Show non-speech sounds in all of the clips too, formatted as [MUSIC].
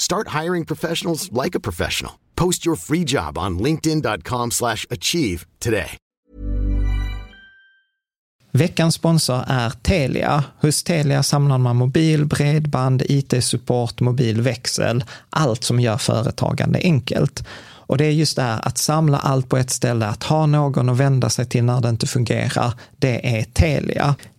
Start hiring professionals like a professional. Post your free job on linkedin.com/achieve slash achieve today. Veckans sponsor är Telia. Hos Telia samlar man mobil, bredband, IT-support, mobilväxel, allt som gör företagande enkelt. Och det är just det här att samla allt på ett ställe, att ha någon att vända sig till när det inte fungerar, det är Telia.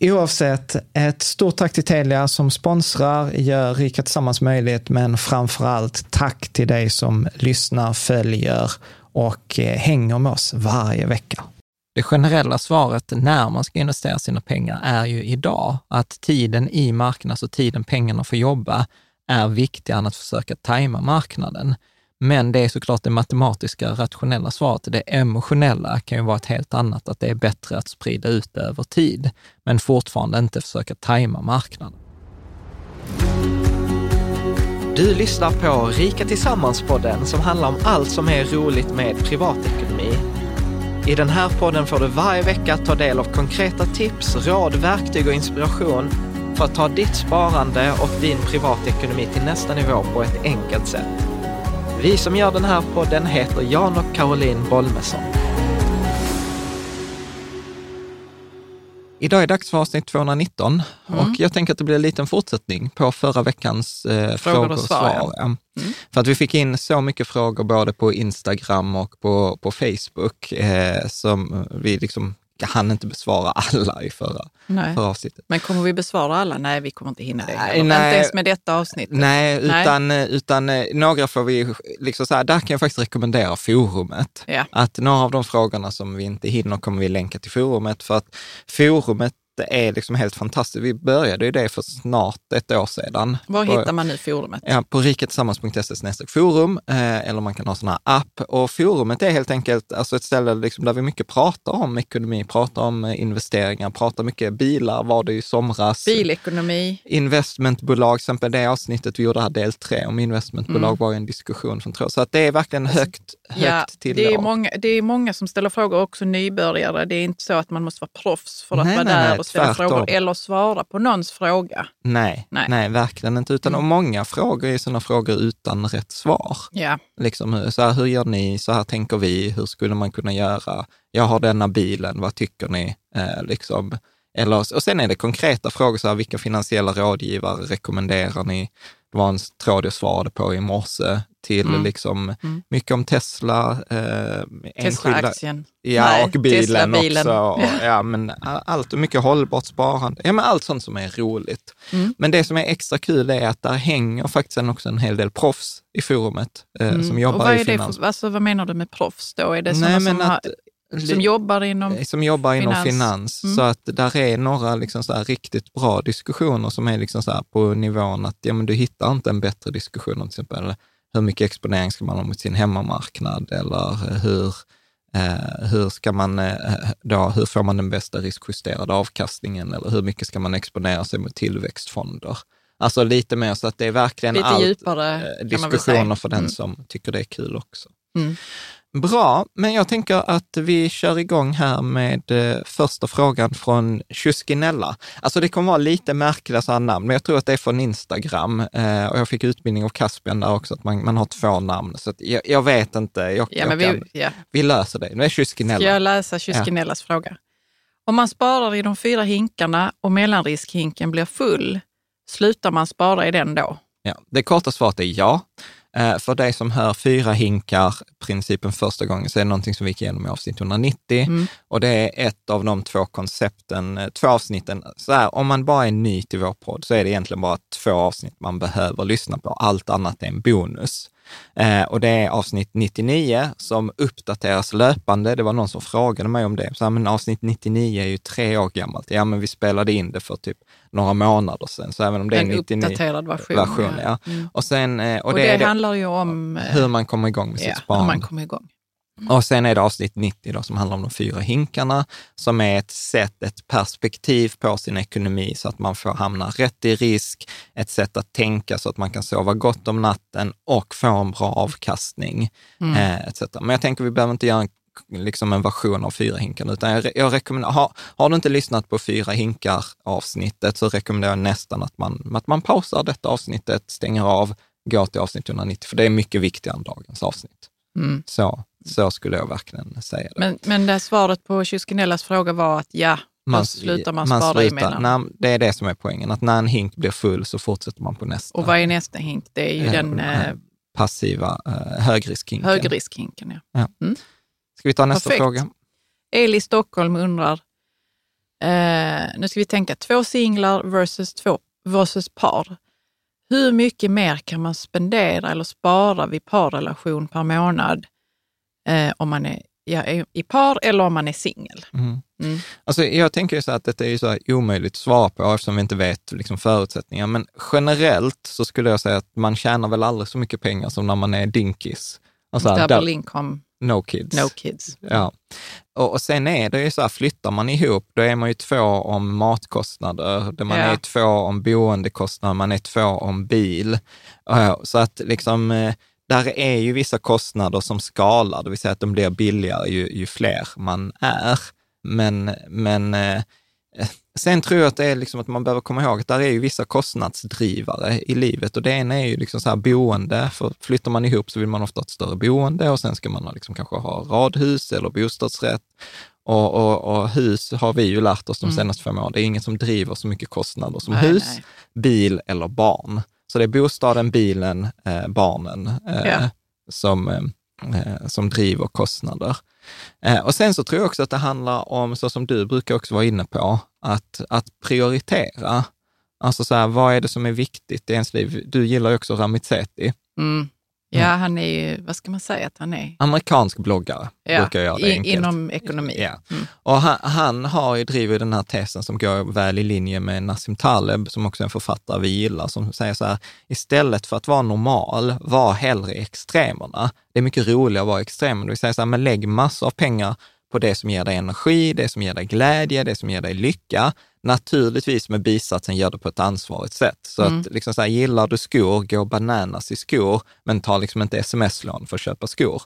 Oavsett, ett stort tack till Telia som sponsrar, gör Rika Tillsammans möjligt, men framför allt tack till dig som lyssnar, följer och eh, hänger med oss varje vecka. Det generella svaret när man ska investera sina pengar är ju idag att tiden i marknaden, alltså tiden pengarna får jobba, är viktigare än att försöka tajma marknaden. Men det är såklart det matematiska, rationella svaret. Det emotionella kan ju vara ett helt annat, att det är bättre att sprida ut det över tid, men fortfarande inte försöka tajma marknaden. Du lyssnar på Rika Tillsammans-podden som handlar om allt som är roligt med privatekonomi. I den här podden får du varje vecka ta del av konkreta tips, råd, verktyg och inspiration för att ta ditt sparande och din privatekonomi till nästa nivå på ett enkelt sätt. Vi som gör den här podden heter Jan och Caroline Bolmesson. Idag är dags för avsnitt 219 Mm. och jag tänker att det blir en liten fortsättning på förra veckans eh, frågor och svar. ja. ja. För att vi fick in så mycket frågor både på Instagram och på, på Facebook eh, som vi liksom hann inte besvara alla i förra, Nej. förra avsnittet. Men kommer vi besvara alla? Nej, vi kommer inte hinna det. Nej, nej. Inte ens med detta avsnittet. Nej, Nej. utan, utan eh, några får vi, liksom så här, där kan jag faktiskt rekommendera forumet. Ja. Att några av de frågorna som vi inte hinner kommer vi länka till forumet för att forumet är liksom helt fantastiskt. Vi började ju det för snart ett år sedan. Var På- hittar man nu forumet? Ja, på riketillsammans.se forum, eh, eller man kan ha sån här app. Och forumet är helt enkelt alltså ett ställe liksom där vi mycket pratar om ekonomi, pratar om eh, investeringar, pratar mycket bilar, var det i somras. Bilekonomi. Investmentbolag, till exempel det avsnittet vi gjorde här, del tre om investmentbolag, var ju en diskussion som tror. Så att det är verkligen högt, högt Ja, till det, är många, det är många som ställer frågor, också nybörjare. Det är inte så att man måste vara proffs för att Nej, vara nej, där nej, ställa tvärtom. frågor eller svara på någons fråga. Nej, nej, Nej. verkligen inte. Utan och många frågor är sådana frågor utan rätt svar. Ja, Liksom, så här, hur gör ni? Så här tänker vi. Hur skulle man kunna göra? Jag har denna bilen, vad tycker ni? Eh, liksom. Eller, och sen är det konkreta frågor, så här, vilka finansiella rådgivare rekommenderar ni? Det var en tråd jag svarade på i morse till Mm. liksom, Mm. mycket om Tesla, eh, enskilda. Ja, Nej, och bilen, Tesla-bilen. också. Och, [LAUGHS] ja, men allt och mycket hållbart sparande. Ja, men allt sånt som är roligt. Mm. Men det som är extra kul är att där hänger faktiskt en- också en hel del proffs i forumet eh, som Mm. jobbar och vad i finans. för, alltså, vad menar du med proffs då? Är det Nej, sådana som har att- Som jobbar inom Eh, som jobbar inom finans. finans. Mm. Så att där är några liksom så riktigt bra diskussioner som är liksom så på nivån att ja, men du hittar inte en bättre diskussion om till exempel hur mycket exponering ska man ha mot sin hemmamarknad eller hur, eh, hur ska man eh, då, hur får man den bästa riskjusterade avkastningen eller hur mycket ska man exponera sig mot tillväxtfonder? Alltså lite mer så att det är verkligen lite allt, djupare eh, diskussioner för den Mm. som tycker det är kul också. Mm. Bra, men jag tänker att vi kör igång här med eh, första frågan från Tjuskinella. Alltså det kommer vara lite märkliga sådana namn, men jag tror att det är från Instagram. Eh, och jag fick utbildning av Caspian där också, att man, man har två namn. Så jag, jag vet inte, jag, Ja, jag men kan, vi, ja. vi löser det. Nu är Tjuskinella. Ska jag läsa Kyskinellas fråga? Om man sparar i de fyra hinkarna och mellanriskhinken blir full, slutar man spara i den då? Ja, det korta svaret är ja. Eh, För dig som hör fyra hinkar, principen första gången, så är det någonting som vi gick igenom i avsnitt 190. Mm. Och det är ett av de två koncepten, eh, två avsnitten. Så här, om man bara är ny till vår podd så är det egentligen bara två avsnitt man behöver lyssna på. Allt annat är en bonus. Eh, och det är avsnitt 99 som uppdateras löpande. Det var någon som frågade mig om det. Så men avsnitt 99 är ju tre år gammalt. Ja, men vi spelade in det för typ några månader sedan. Så även om det är En 99 uppdaterad version. version ja. Mm. Och, sen, eh, och, Och, det, det, är handlar ju om eh, hur man kommer igång med ja, sitt hur sparande. man kommer igång. Och sen är det avsnitt 90 då, som handlar om de fyra hinkarna, som är ett sätt, ett perspektiv på sin ekonomi så att man får hamna rätt i risk, ett sätt att tänka så att man kan sova gott om natten och få en bra avkastning. Mm. Eh, etc. Men jag tänker vi behöver inte göra en, liksom en version av fyra hinkarna, utan jag, jag rekommenderar, har, har du inte lyssnat på fyra hinkar avsnittet så rekommenderar jag nästan att man, att man pausar detta avsnittet, stänger av, går till avsnitt 190, för det är mycket viktigare än dagens avsnitt. Mm. Så, så skulle jag verkligen säga det. Men, men det svaret på Kyskinellas fråga var att ja, då slutar man spara emellan. Nej, det är det som är poängen, att när en hink blir full så fortsätter man på nästa. Och vad är nästa hink? Det är ju Eh, den eh, Passiva eh, högriskhinken. högriskhinken. Ja. Ska vi ta nästa Perfekt. fråga? Eli Stockholm undrar, eh, nu ska vi tänka två singlar versus, två, versus par. Hur mycket mer kan man spendera eller spara vid parrelation per månad eh, om man är ja, i par eller om man är singel? Mm. Mm. Alltså, jag tänker ju så att detta är ju så här omöjligt att svara på eftersom vi inte vet liksom, förutsättningar. Men generellt så skulle jag säga att man tjänar väl aldrig så mycket pengar som när man är dinkis. Alltså, Double där- income, no kids. no kids. Ja. Och, och sen är det ju så här, flyttar man ihop, då är man ju två om matkostnader, man Ja. är två om boendekostnader, man är två om bil. Så att liksom, eh, där är ju vissa kostnader som skalar, det vill säga att de blir billigare ju, ju fler man är. Men, men eh, sen tror jag att det är liksom att man behöver komma ihåg att där är ju vissa kostnadsdrivare i livet och det ena är ju liksom så här boende, för flyttar man ihop så vill man ofta ha ett större boende och sen ska man liksom kanske ha radhus eller bostadsrätt. Och, och, och hus har vi ju lärt oss de senaste fem åren, det är inget som driver så mycket kostnader som Nej, hus, nej. bil eller barn. Så det är bostaden, bilen, eh, barnen eh, Ja. som, eh, eh, som driver kostnader. Eh, och sen så tror jag också att det handlar om, så som du brukar också vara inne på, att, att prioritera. Alltså så här, vad är det som är viktigt i ens liv? Du gillar ju också Ramizeti, Mm. Ja, han är ju, vad ska man säga att han är? amerikansk bloggare, Ja, brukar göra det enkelt. inom ekonomi. Ja. Mm. Och han, han har ju drivit den här tesen som går väl i linje med Nassim Taleb, som också är en författare vi gillar, som säger så här, istället för att vara normal, var hellre i extremerna. Det är mycket roligare att vara i extremer. Det vill säga så här, men lägg massor av pengar på det som ger dig energi, det som ger dig glädje, det som ger dig lycka. Naturligtvis med bisatsen, gör det på ett ansvarigt sätt. Så Mm. att liksom så här, gillar du skor, gå bananas i skor, men ta liksom inte sms-lån för att köpa skor.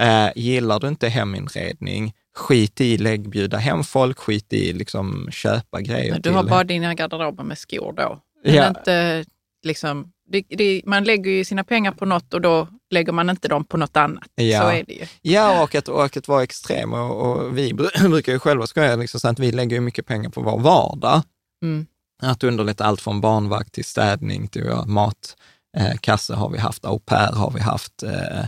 Eh, gillar du inte heminredning, skit i lägg, bjuda hem folk, skit i liksom köpa grejer. Men du har bara dina garderober med skor då. Men Ja. inte, liksom, det, det, man lägger ju sina pengar på något och då lägger man inte dem på något annat. Ja. Så är det ju. Ja, och att, och att vara extrem. Och, och vi br- [CLEARS THROAT] brukar ju själva skoja liksom så att vi lägger ju mycket pengar på vår vardag. Mm. Att underlätta allt från barnvakt till städning till ja, matkasse har vi haft, au pair har vi haft, eh,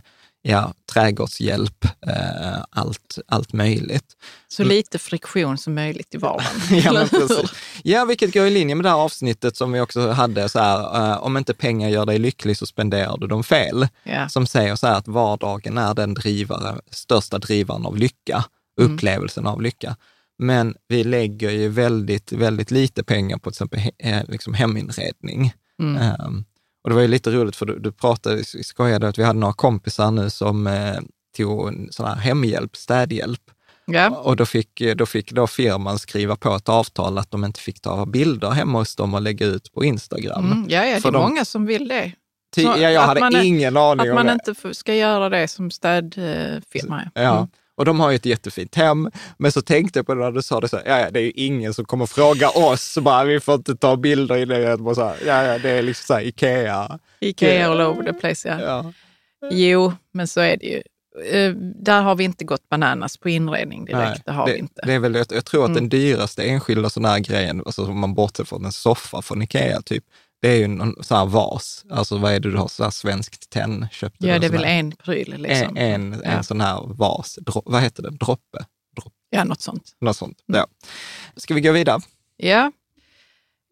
ja, trädgårdshjälp, eh, allt, allt möjligt. Så lite friktion som möjligt i vardagen. Mm. [LAUGHS] Ja, men precis. ja, vilket går i linje med det här avsnittet som vi också hade, så här, eh, om inte pengar gör dig lycklig så spenderar du dem fel. Ja. Som säger så här att vardagen är den drivare, största drivaren av lycka. Mm. upplevelsen av lycka. Men vi lägger ju väldigt, väldigt lite pengar på till exempel he, eh, liksom heminredning. Mm. Ehm, och det var ju lite roligt för du, du pratade, skojade att vi hade några kompisar nu som eh, tog en sån här hemhjälp, städhjälp. Ja. Och då fick, då fick då firman skriva på ett avtal att de inte fick ta bilder hemma hos dem och lägga ut på Instagram. Mm. ja, ja, det är de- många som vill det. Ty, ja, jag att hade man ingen aning Att om man det. inte f- ska göra det som städfirma. Ja. Och de har ju ett jättefint hem. Men så tänkte jag på det när du sa det, så här, ja, ja, det är ju ingen som kommer fråga oss, bara, vi får inte ta bilder i det. Och så här, ja, ja, det är liksom så här, Ikea. Ikea all over the place, ja. Ja. Jo, men så är det ju. Eh, Där har vi inte gått bananas på inredning direkt. Nej, det har det, vi inte. Det är väl, jag, jag tror att Mm. den dyraste enskilda sån här grejen, alltså om man bortser från en soffa från Ikea, typ, det är ju någon sån här vas. Alltså vad är det du har, så här svenskt tenn? Köpte ja, det är väl en pryl. Liksom. en, en, Ja. en sån här vas. Dro, vad heter det? Droppe? Ja, något sånt. Något sånt. Mm. Ja. Ska vi gå vidare? Ja.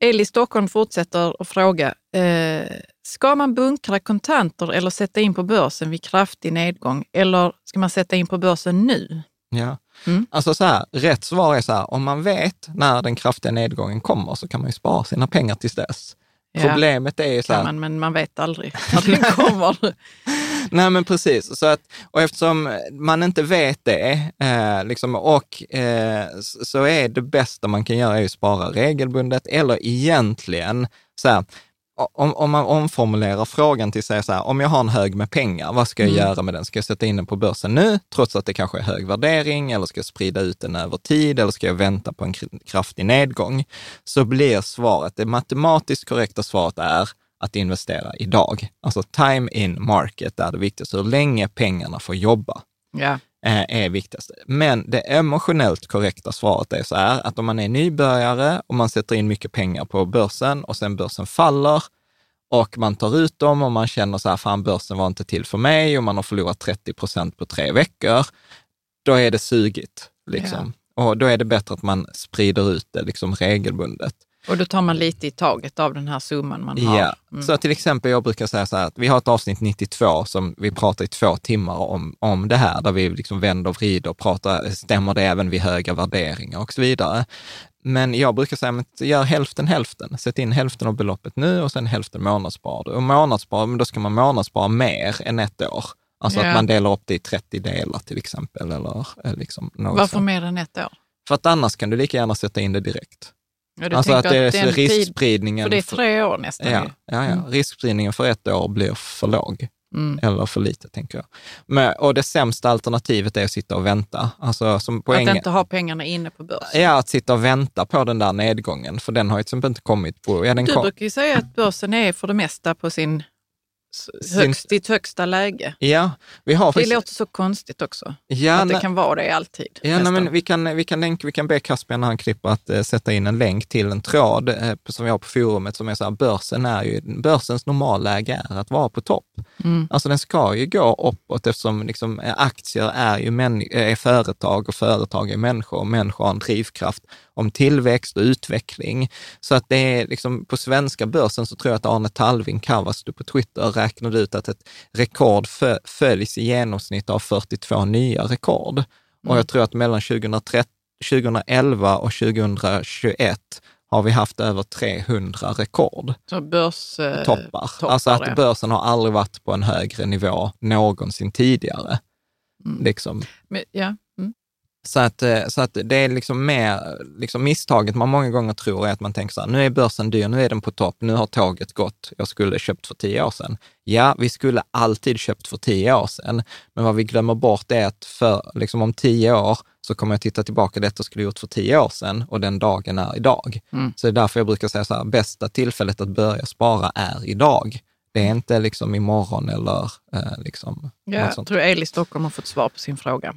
Eli Stockholm fortsätter att fråga, eh, ska man bunkra kontanter eller sätta in på börsen vid kraftig nedgång eller ska man sätta in på börsen nu? Ja. Mm. Alltså så här, rätt svar är så här, om man vet när den kraftiga nedgången kommer så kan man ju spara sina pengar tills dess. Problemet är ju så här, man, men man vet aldrig [LAUGHS] när den kommer. [LAUGHS] nej men precis, så att, och eftersom man inte vet det, eh, liksom, och eh, så är det bästa man kan göra är att spara regelbundet, eller egentligen, så här, om, om man omformulerar frågan till sig så här, om jag har en hög med pengar, vad ska jag Mm. göra med den? Ska jag sätta in den på börsen nu, trots att det kanske är hög värdering, eller ska jag sprida ut den över tid, eller ska jag vänta på en kr- kraftig nedgång? Så blir svaret, det matematiskt korrekta svaret är att investera idag. Alltså time in market är det viktigaste, hur länge pengarna får jobba eh, är viktigast. Men det emotionellt korrekta svaret är så här, att om man är nybörjare och man sätter in mycket pengar på börsen och sen börsen faller och man tar ut dem och man känner så här, fan börsen var inte till för mig och man har förlorat 30 procent på tre veckor, då är det sugigt. Liksom. Och då är det bättre att man sprider ut det liksom regelbundet. Och då tar man lite i taget av den här summan man har. Ja, Mm. så till exempel jag brukar säga så här att vi har ett avsnitt 92 som vi pratar i två timmar om, om det här, där vi liksom vänder och vrider och pratar, stämmer det även vid höga värderingar och så vidare. Men jag brukar säga, men gör hälften hälften. Sätt in hälften av beloppet nu och sen hälften månadsspar. Och månadsspar, men då ska man månadsspara mer än ett år. Alltså Ja. att man delar upp det i 30 delar till exempel. Eller, eh, liksom något Varför sånt. mer än ett år? För att annars kan du lika gärna sätta in det direkt. Ja, Alltså att det är, det är en tid, riskspridningen. för det är tre år nästan. Ja, ja, ja. Mm. riskspridningen för ett år blir för låg Mm. eller för lite, tänker jag. Men, och det sämsta alternativet är att sitta och vänta. Alltså, som poäng, Att inte ha pengarna inne på börsen. Ja, att sitta och vänta på den där nedgången, för den har ju till exempel inte kommit på... Ja, den Du kom, brukar ju säga att börsen är för det mesta på sin, Sin- högst, sitt högsta läge. ja, vi har... Det faktiskt- låter så konstigt också. ja, att det kan vara det alltid. Ja, nej, men vi kan, vi, kan länk, vi kan be Caspian när han klipper att eh, sätta in en länk till en tråd eh, som vi har på forumet som är så här, börsen är ju, börsens normalläge är att vara på topp. Mm. Alltså den ska ju gå uppåt eftersom liksom, eh, aktier är ju män, eh, är företag och företag är människor och människor har en drivkraft om tillväxt och utveckling. Så att det är liksom på svenska börsen så tror jag att Arne Talving Kavastu på Twitter räknade ut att ett rekord fö- följs i genomsnitt av 42 nya rekord. Och jag tror att mellan 2013, 2011 och 2021 har vi haft över 300 rekord Så börs... eh, toppar. toppar, alltså att ja. börsen har aldrig varit på en högre nivå någonsin tidigare. Mm. Liksom. Men, ja. Så, att, eh, så att det är liksom mer, liksom misstaget man många gånger tror är att man tänker så här, nu är börsen dyr, nu är den på topp, nu har tåget gått, jag skulle köpt för tio år sedan. Ja, vi skulle alltid köpt för tio år sedan, men vad vi glömmer bort är att för, liksom om tio år så kommer jag titta tillbaka, detta skulle jag gjort för tio år sedan och den dagen är idag. Mm. Så det är därför jag brukar säga så här, bästa tillfället att börja spara är idag. Det är inte liksom imorgon eller eh, liksom Ja, jag tror Eli Stockholm har fått svar på sin fråga.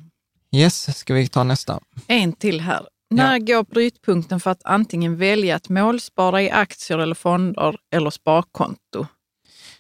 Yes, ska vi ta nästa? En till här. När går brytpunkten för att antingen välja att målspara i aktier eller fonder eller sparkonto?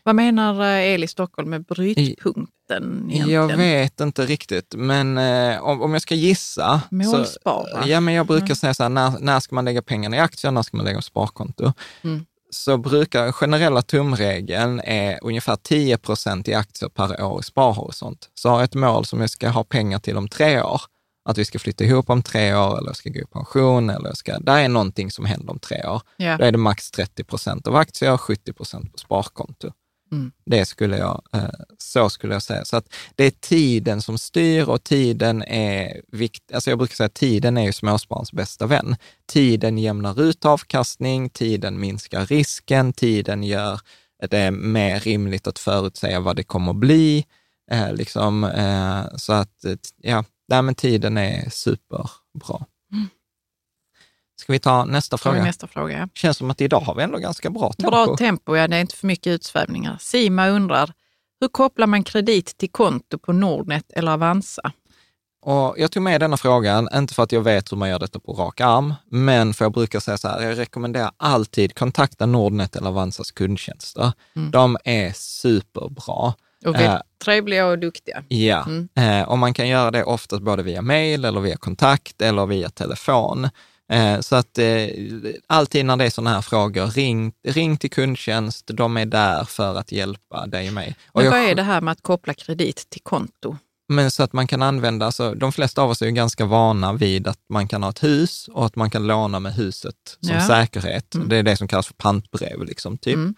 Vad menar eh, Eli Stockholm med brytpunkten egentligen? Jag vet inte riktigt, men eh, om, om jag ska gissa. Målspara. Så, ja, men jag brukar Mm. säga så här, när, när ska man lägga pengarna i aktier, när ska man lägga på sparkonto? Mm. Så brukar generella tumregeln är ungefär 10 procent i aktier per år i sparhorisont. Så har jag ett mål som jag ska ha pengar till om tre år, att vi ska flytta ihop om tre år eller jag ska gå i pension eller jag ska, där är någonting som händer om tre år. Ja. Då är det max 30 procent av aktier och 70 procent på sparkonto. Mm. Det skulle jag, eh, så skulle jag säga. Så att det är tiden som styr och tiden är viktig. Alltså jag brukar säga att tiden är ju småspararens bästa vän. Tiden jämnar ut avkastning, tiden minskar risken, tiden gör det mer rimligt att förutsäga vad det kommer att bli. Eh, liksom, eh, så att, ja, nej, men tiden är superbra. Ska vi ta nästa Fråga. Nästa fråga. ja. Känns som att idag har vi ändå ganska bra tempo. Bra tempo, ja, det är inte för mycket utsvävningar. Sima undrar, hur kopplar man kredit till konto på Nordnet eller Avanza? Och jag tog med denna frågan, inte för att jag vet hur man gör detta på rak arm, men för jag brukar säga så här, jag rekommenderar alltid kontakta Nordnet eller Avanzas kundtjänster. Mm. De är superbra. Och väldigt Eh, trevliga och duktiga. Ja, Mm. eh, och man kan göra det oftast både via mail eller via kontakt eller via telefon. Eh, så att eh, alltid när det är sådana här frågor, ring, ring till kundtjänst. De är där för att hjälpa dig och mig. Och Men jag- vad är det här med att koppla kredit till konto? Men så att man kan använda, alltså, de flesta av oss är ju ganska vana vid att man kan ha ett hus och att man kan låna med huset som Ja. säkerhet. Mm. Det är det som kallas för pantbrev. Liksom, typ. Mm.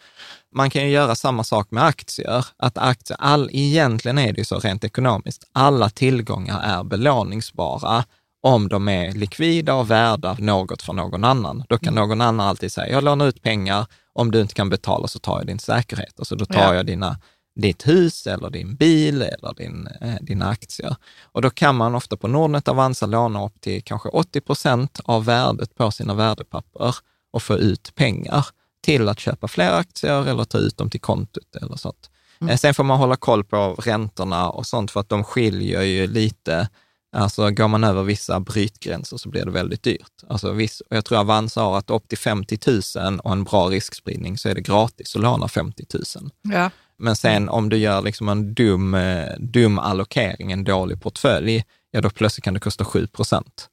Man kan ju göra samma sak med aktier. Att aktier all, egentligen är det ju så rent ekonomiskt, alla tillgångar är belåningsbara om de är likvida och värda något för någon annan. Då kan någon annan alltid säga, jag lånar ut pengar, om du inte kan betala så tar jag din säkerhet. Alltså då tar Ja. jag dina, ditt hus eller din bil eller din, eh, dina aktier. Och då kan man ofta på Nordnet Avanza låna upp till kanske 80 procent av värdet på sina värdepapper och få ut pengar till att köpa fler aktier eller ta ut dem till kontot eller sånt. Mm. Eh, Sen får man hålla koll på räntorna och sånt för att de skiljer ju lite. Alltså går man över vissa brytgränser så blir det väldigt dyrt. Alltså viss, jag tror Avanza har att upp till 50 000 och en bra riskspridning så är det gratis att låna 50 000. Ja. Men sen om du gör liksom en dum, eh, dum allokering, en dålig portfölj, ja då plötsligt kan det kosta 7 procent.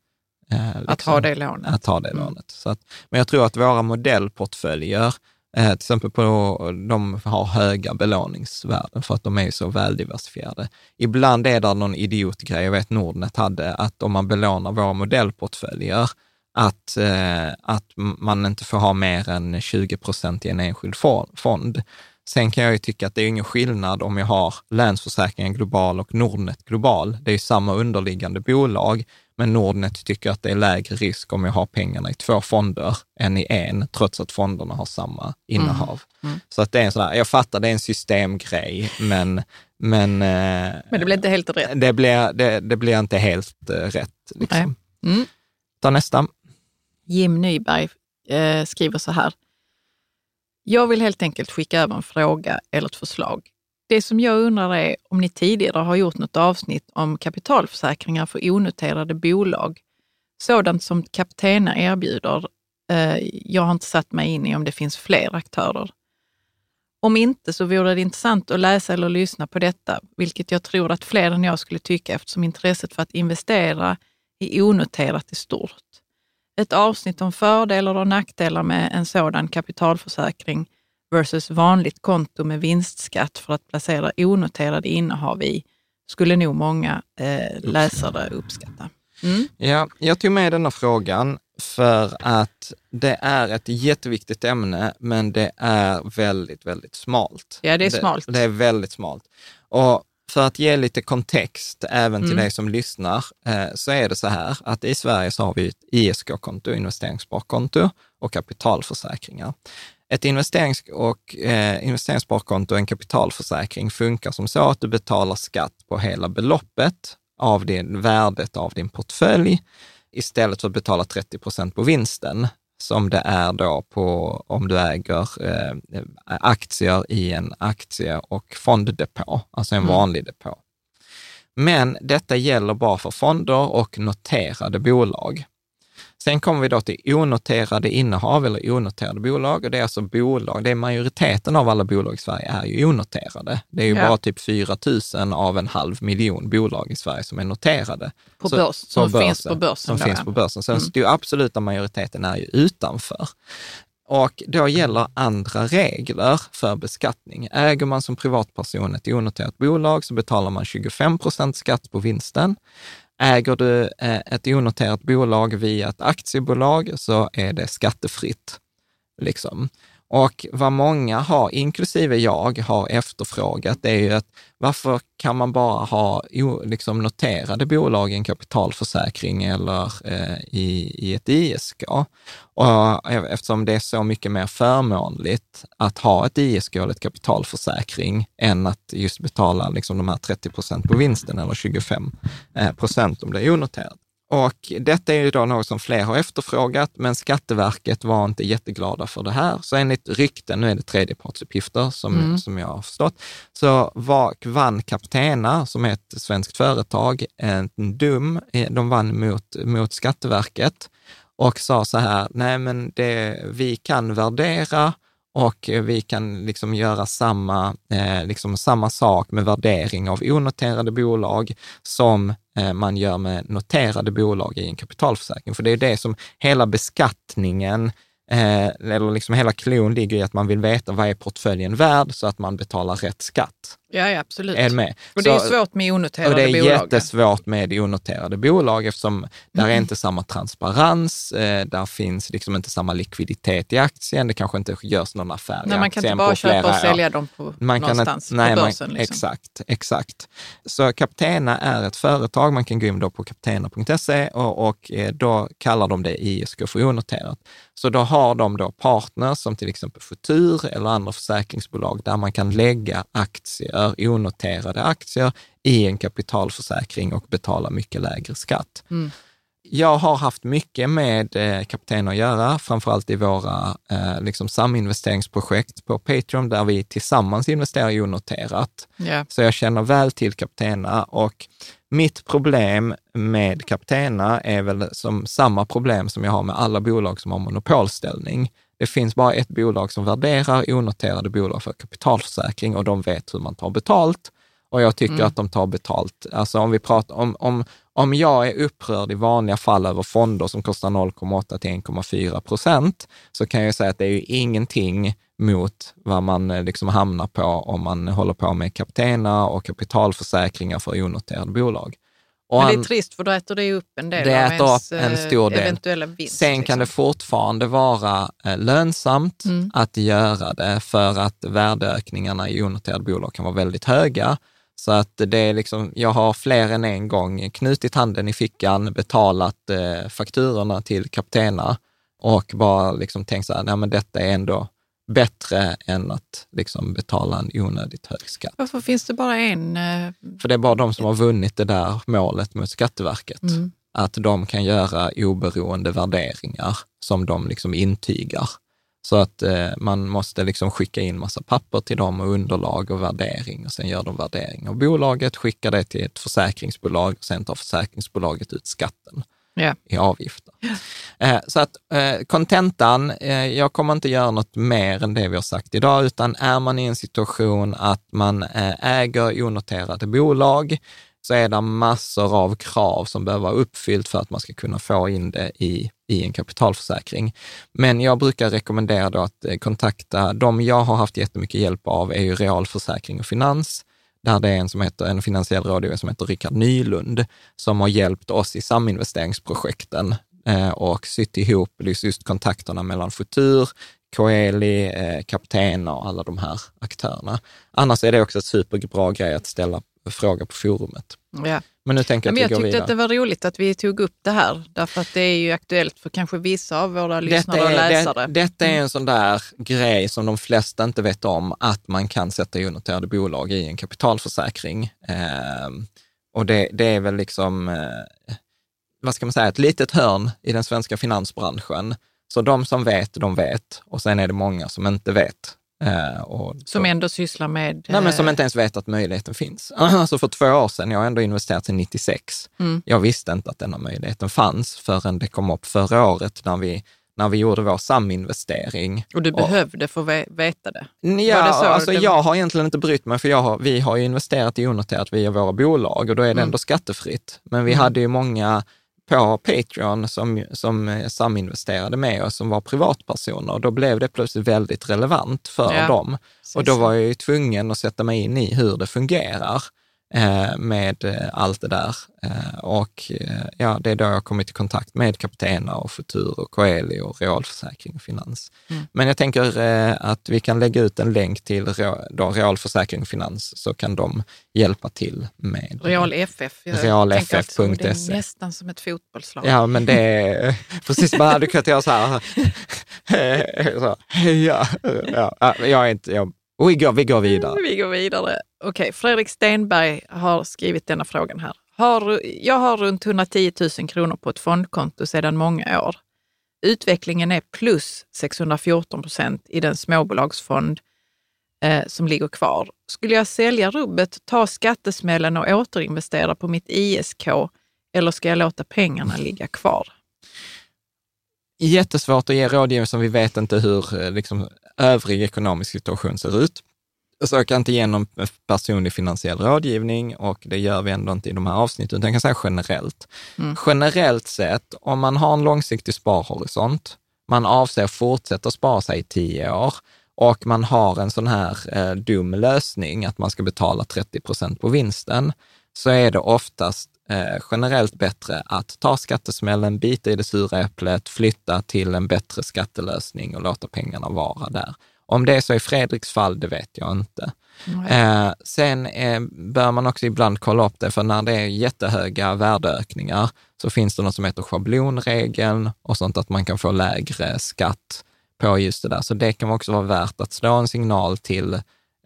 Eh, Att ha det lånet. Att ha det Mm. lånet. Så att, men jag tror att våra modellportföljer, eh, till exempel på, de har höga belåningsvärden för att de är så väldiversifierade. Ibland är det någon idiotgrej, jag vet Nordnet hade, att om man belånar våra modellportföljer, att, eh, att man inte får ha mer än 20 procent i en enskild fond. Sen kan jag ju tycka att det är ingen skillnad om jag har Länsförsäkringen Global och Nordnet Global. Det är ju samma underliggande bolag, men Nordnet tycker att det är lägre risk om jag har pengarna i två fonder än i en, trots att fonderna har samma innehav. Mm. Så att det är en sån där, jag fattar, det är en systemgrej, men, men, eh, Men det blir inte helt rätt. det, blir, det, det blir inte helt eh, rätt. Liksom. Mm. Ta nästa. Jim Nyberg eh, skriver så här. Jag vill helt enkelt skicka över en fråga eller ett förslag. Det som jag undrar är om ni tidigare har gjort något avsnitt om kapitalförsäkringar för onoterade bolag, sådant som Captena erbjuder. Eh, jag har inte satt mig in i om det finns fler aktörer. Om inte så vore det intressant att läsa eller lyssna på detta, vilket jag tror att fler än jag skulle tycka eftersom intresset för att investera i onoterat är stort. Ett avsnitt om fördelar och nackdelar med en sådan kapitalförsäkring versus vanligt konto med vinstskatt för att placera onoterade innehav i skulle nog många eh, läsare uppskatta. Mm. Ja, jag tog med denna frågan för att det är ett jätteviktigt ämne, men det är väldigt, väldigt smalt. Ja, det är smalt. Det, det är väldigt smalt. Och för att ge lite kontext även till Mm. dig som lyssnar, eh, så är det så här att i Sverige så har vi ett ISK-konto, investeringssparkonto och kapitalförsäkringar. Ett investerings och eh, investeringssparkonto och en kapitalförsäkring funkar som så att du betalar skatt på hela beloppet av din, värdet av din portfölj istället för att betala 30 procent på vinsten som det är då på om du äger eh, aktier i en aktie och fonddepå, alltså en Mm. vanlig depå. Men detta gäller bara för fonder och noterade bolag. Sen kommer vi då till onoterade innehav eller onoterade bolag och det är alltså bolag, det är majoriteten av alla bolag i Sverige är ju onoterade. Det är ju Ja. bara typ 4 000 av en halv miljon bolag i Sverige som är noterade. På Så- börs, som finns på börsen. Som finns på börsen. Sen Mm. den absoluta majoriteten är ju utanför. Och då gäller andra regler för beskattning. Äger man som privatperson ett onoterat bolag så betalar man 25 procent skatt på vinsten. Äger du eh, ett onoterat bolag via ett aktiebolag så är det skattefritt. Liksom. Och vad många har, inklusive jag, har efterfrågat är ju att varför kan man bara ha liksom noterade bolag i en kapitalförsäkring eller eh, i, i ett ISK? Och eftersom det är så mycket mer förmånligt att ha ett ISK eller ett kapitalförsäkring än att just betala liksom de här 30 procent på vinsten eller 25 eh, procent om det är onoterat. Och detta är ju då något som fler har efterfrågat, men Skatteverket var inte jätteglada för det här. Så enligt rykten, nu är det tredjepartsuppgifter som, mm. som jag har förstått, så var, vann Captena, som är ett svenskt företag, en dum, de vann mot, mot Skatteverket och sa så här, nej men det, vi kan värdera och vi kan liksom göra samma, eh, liksom samma sak med värdering av onoterade bolag som Eh, man gör med noterade bolag i en kapitalförsäkring. För det är det som hela beskattningen eh, eller liksom hela klon ligger i att man vill veta vad är portföljen värd så att man betalar rätt skatt. Ja, ja absolut. Är med? Och det är svårt med onoterade bolag. Och det är bolag. jättesvårt med onoterade bolag eftersom mm. där är inte samma transparens, eh, där finns liksom inte samma likviditet i aktien, det kanske inte görs någon affär nej, i man kan inte bara köpa och sälja dem på, man någonstans kan, nej, på börsen. Man, liksom. Exakt, exakt. Så Captena är ett företag, man kan gå in då på captena.se och, och eh, då kallar de det ISK för onoterat. Så då har de då partners som till exempel Futur eller andra försäkringsbolag där man kan lägga aktier, onoterade aktier, i en kapitalförsäkring och betala mycket lägre skatt. Mm. Jag har haft mycket med eh, Kapten att göra, framförallt i våra eh, liksom saminvesteringsprojekt på Patreon, där vi tillsammans investerar onoterat. Yeah. Så jag känner väl till Kaptena och mitt problem med Captena är väl som samma problem som jag har med alla bolag som har monopolställning. Det finns bara ett bolag som värderar onoterade bolag för kapitalförsäkring och de vet hur man tar betalt. Och jag tycker mm. att de tar betalt. Alltså om vi pratar om, om, om jag är upprörd i vanliga fall över fonder som kostar 0,8 till 1,4 procent, så kan jag säga att det är ju ingenting mot vad man eh, liksom hamnar på om man håller på med kaptena och kapitalförsäkringar för onoterade bolag. Och Men det är trist för då äter det upp en del det av ens en eh, stor del. eventuella vinst. Sen liksom. kan det fortfarande vara eh, lönsamt mm. att göra det för att värdeökningarna i onoterade bolag kan vara väldigt höga. Så att det är liksom, jag har fler än en gång knutit handen i fickan, betalat eh, fakturorna till Kaptena och bara liksom tänkt så här, nej men detta är ändå bättre än att liksom betala en onödigt hög skatt. Varför finns det bara en? Eh... För det är bara de som har vunnit det där målet mot Skatteverket. Mm. Att de kan göra oberoende värderingar som de liksom intygar. Så att eh, man måste liksom skicka in massa papper till dem och underlag och värdering och sen gör de värdering. Och bolaget skickar det till ett försäkringsbolag och sen tar försäkringsbolaget ut skatten yeah. i avgifter. Yeah. Så att eh, kontentan, eh, jag kommer inte göra något mer än det vi har sagt idag, utan är man i en situation att man eh, äger onoterade bolag, så är det massor av krav som behöver vara uppfyllt för att man ska kunna få in det i, i en kapitalförsäkring. Men jag brukar rekommendera då att kontakta, de jag har haft jättemycket hjälp av är ju Realförsäkring och Finans där det är en, som heter, en finansiell rådgivare som heter Rickard Nylund, som har hjälpt oss i saminvesteringsprojekten eh, och sytt ihop just kontakterna mellan Futur, Coeli, eh, Kapten och alla de här aktörerna. Annars är det också en superbra grej att ställa fråga på forumet. Ja. Men nu tänker jag att jag vi går tyckte att det var roligt att vi tog upp det här, därför att det är ju aktuellt för kanske vissa av våra lyssnare och läsare. Det, detta är en sån där grej som de flesta inte vet om, att man kan sätta onoterade bolag i en kapitalförsäkring. Eh, och det, det, är väl liksom, eh, vad ska man säga, ett litet hörn i den svenska finansbranschen. Så de som vet, de vet. Och sen är det många som inte vet. Eh, och som ändå sysslar med... Nej, men som eh, inte ens vet att möjligheten finns. [LAUGHS] Alltså för två år sedan, jag har ändå investerat sedan 96. Mm. Jag visste inte att denna möjligheten fanns förrän det kom upp förra året när vi, när vi gjorde vår saminvestering. Och du och, behövde få veta det? Ja, det alltså det... jag har egentligen inte brytt mig, för jag har, vi har ju investerat i onoterat via våra bolag och då är det mm. ändå skattefritt. Men vi mm. hade ju många på Patreon som, som saminvesterade med oss, som var privatpersoner. Och då blev det plötsligt väldigt relevant för ja, dem. Och då var jag ju tvungen att sätta mig in i hur det fungerar. Eh, med eh, allt det där. Eh, och ja, det är då jag har kommit i kontakt med Captena och Futur och Coeli och Realförsäkring och Finans. Mm. Men jag tänker att vi kan lägga ut en länk till då Realförsäkring och Finans så kan de hjälpa till med Real FF. Jag Realff.se. Det är nästan som ett fotbollslag. Ja, men det är [LAUGHS] precis, man hade kunnat göra så här. [LAUGHS] så, ja, ja, jag är inte, jag, vi, går, vi går vidare. Vi går vidare. Okej, Fredrik Stenberg har skrivit denna frågan här. Har, jag har runt 110 000 kronor på ett fondkonto sedan många år. Utvecklingen är plus 614 procent i den småbolagsfond eh, som ligger kvar. Skulle jag sälja rubbet, ta skattesmällen och återinvestera på mitt ISK eller ska jag låta pengarna [LAUGHS] ligga kvar? Jättesvårt att ge rådgivning som vi vet inte hur eh, liksom, övrig ekonomisk situation ser ut. Jag kan inte ge någon personlig finansiell rådgivning och det gör vi ändå inte i de här avsnitten, utan jag kan säga generellt. Mm. Generellt sett, om man har en långsiktig sparhorisont, man avser fortsätta spara sig i tio år och man har en sån här eh, dum lösning att man ska betala 30 procent på vinsten, så är det oftast eh, generellt bättre att ta skattesmällen, bita i det sura äpplet, flytta till en bättre skattelösning och låta pengarna vara där. Om det är så i Fredriks fall, det vet jag inte. Eh, sen eh, bör man också ibland kolla upp det, för när det är jättehöga värdeökningar så finns det något som heter schablonregeln och sånt att man kan få lägre skatt på just det där. Så det kan också vara värt att slå en signal till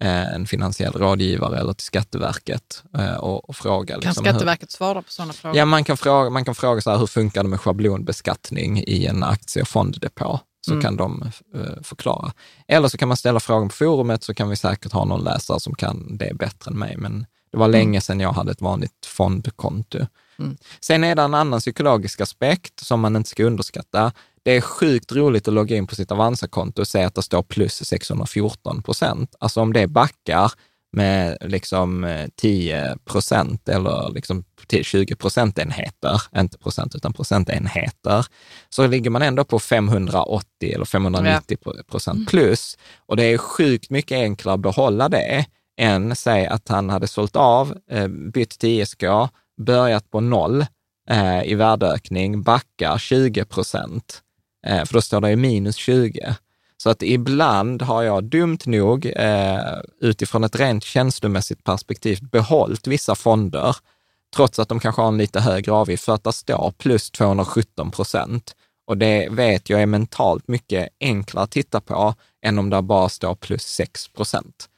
en finansiell rådgivare eller till Skatteverket eh, och, och fråga. Kan liksom hur- Skatteverket svara på sådana frågor? Ja, man kan fråga, man kan fråga så här, hur funkar det med schablonbeskattning i en aktie och fonddepå? Så Mm. kan de eh, förklara. Eller så kan man ställa frågan på forumet, så kan vi säkert ha någon läsare som kan det bättre än mig. Men det var länge sedan jag hade ett vanligt fondkonto. Mm. Sen är det en annan psykologisk aspekt som man inte ska underskatta. Det är sjukt roligt att logga in på sitt Avanza-konto och se att det står plus 614 procent. Alltså om det backar med liksom eh, 10 procent eller liksom till 20 procentenheter, inte procent utan procentenheter, så ligger man ändå på 580 eller 590 procent plus. Och det är sjukt mycket enklare att behålla det än säg att han hade sålt av, eh, bytt till ISK, börjat på noll eh, i värdeökning, backar 20 procent, eh, för då står det ju minus 20. Så att ibland har jag dumt nog eh, utifrån ett rent känslomässigt perspektiv behållit vissa fonder, trots att de kanske har en lite högre avgift, för att det står plus 217 procent. Och det vet jag är mentalt mycket enklare att titta på än om det bara står plus 6 procent.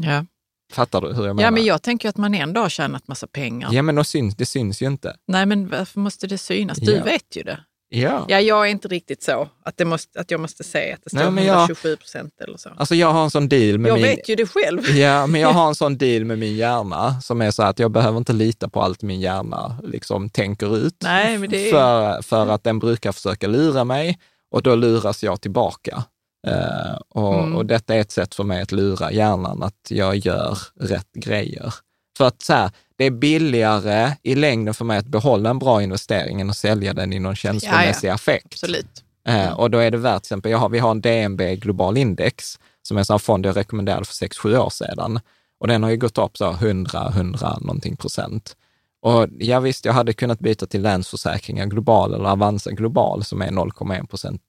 Ja. Fattar du hur jag menar? ja, men jag tänker att man ändå har tjänat massa pengar. Ja, men då syns, det syns ju inte. Nej, men varför måste det synas? Du Ja. vet ju det. Ja. Ja, jag är inte riktigt så att, det måste, att jag måste säga att det står Nej, jag- 127 procent eller så. Alltså jag har en sån deal med Jag min... vet ju det själv. [LAUGHS] Ja, men jag har en sån deal med min hjärna som är så att jag behöver inte lita på allt min hjärna liksom tänker ut. Nej, men det är- för, för att den brukar försöka lura mig och då luras jag tillbaka. Eh, och, Mm. och detta är ett sätt för mig att lura hjärnan, att jag gör rätt grejer. För att så här, det är billigare i längden för mig att behålla en bra investering än att sälja den i någon känslomässig affekt. Absolut. Eh, och då är det värt, till exempel, jag har, vi har en DNB Global Index, som är en sån fond jag rekommenderade för 6-7 år sedan. Och den har ju gått upp så 100, 100 någonting procent. Och ja visst, jag hade kunnat byta till Länsförsäkringar Global eller Avanza Global som är 0,1 procent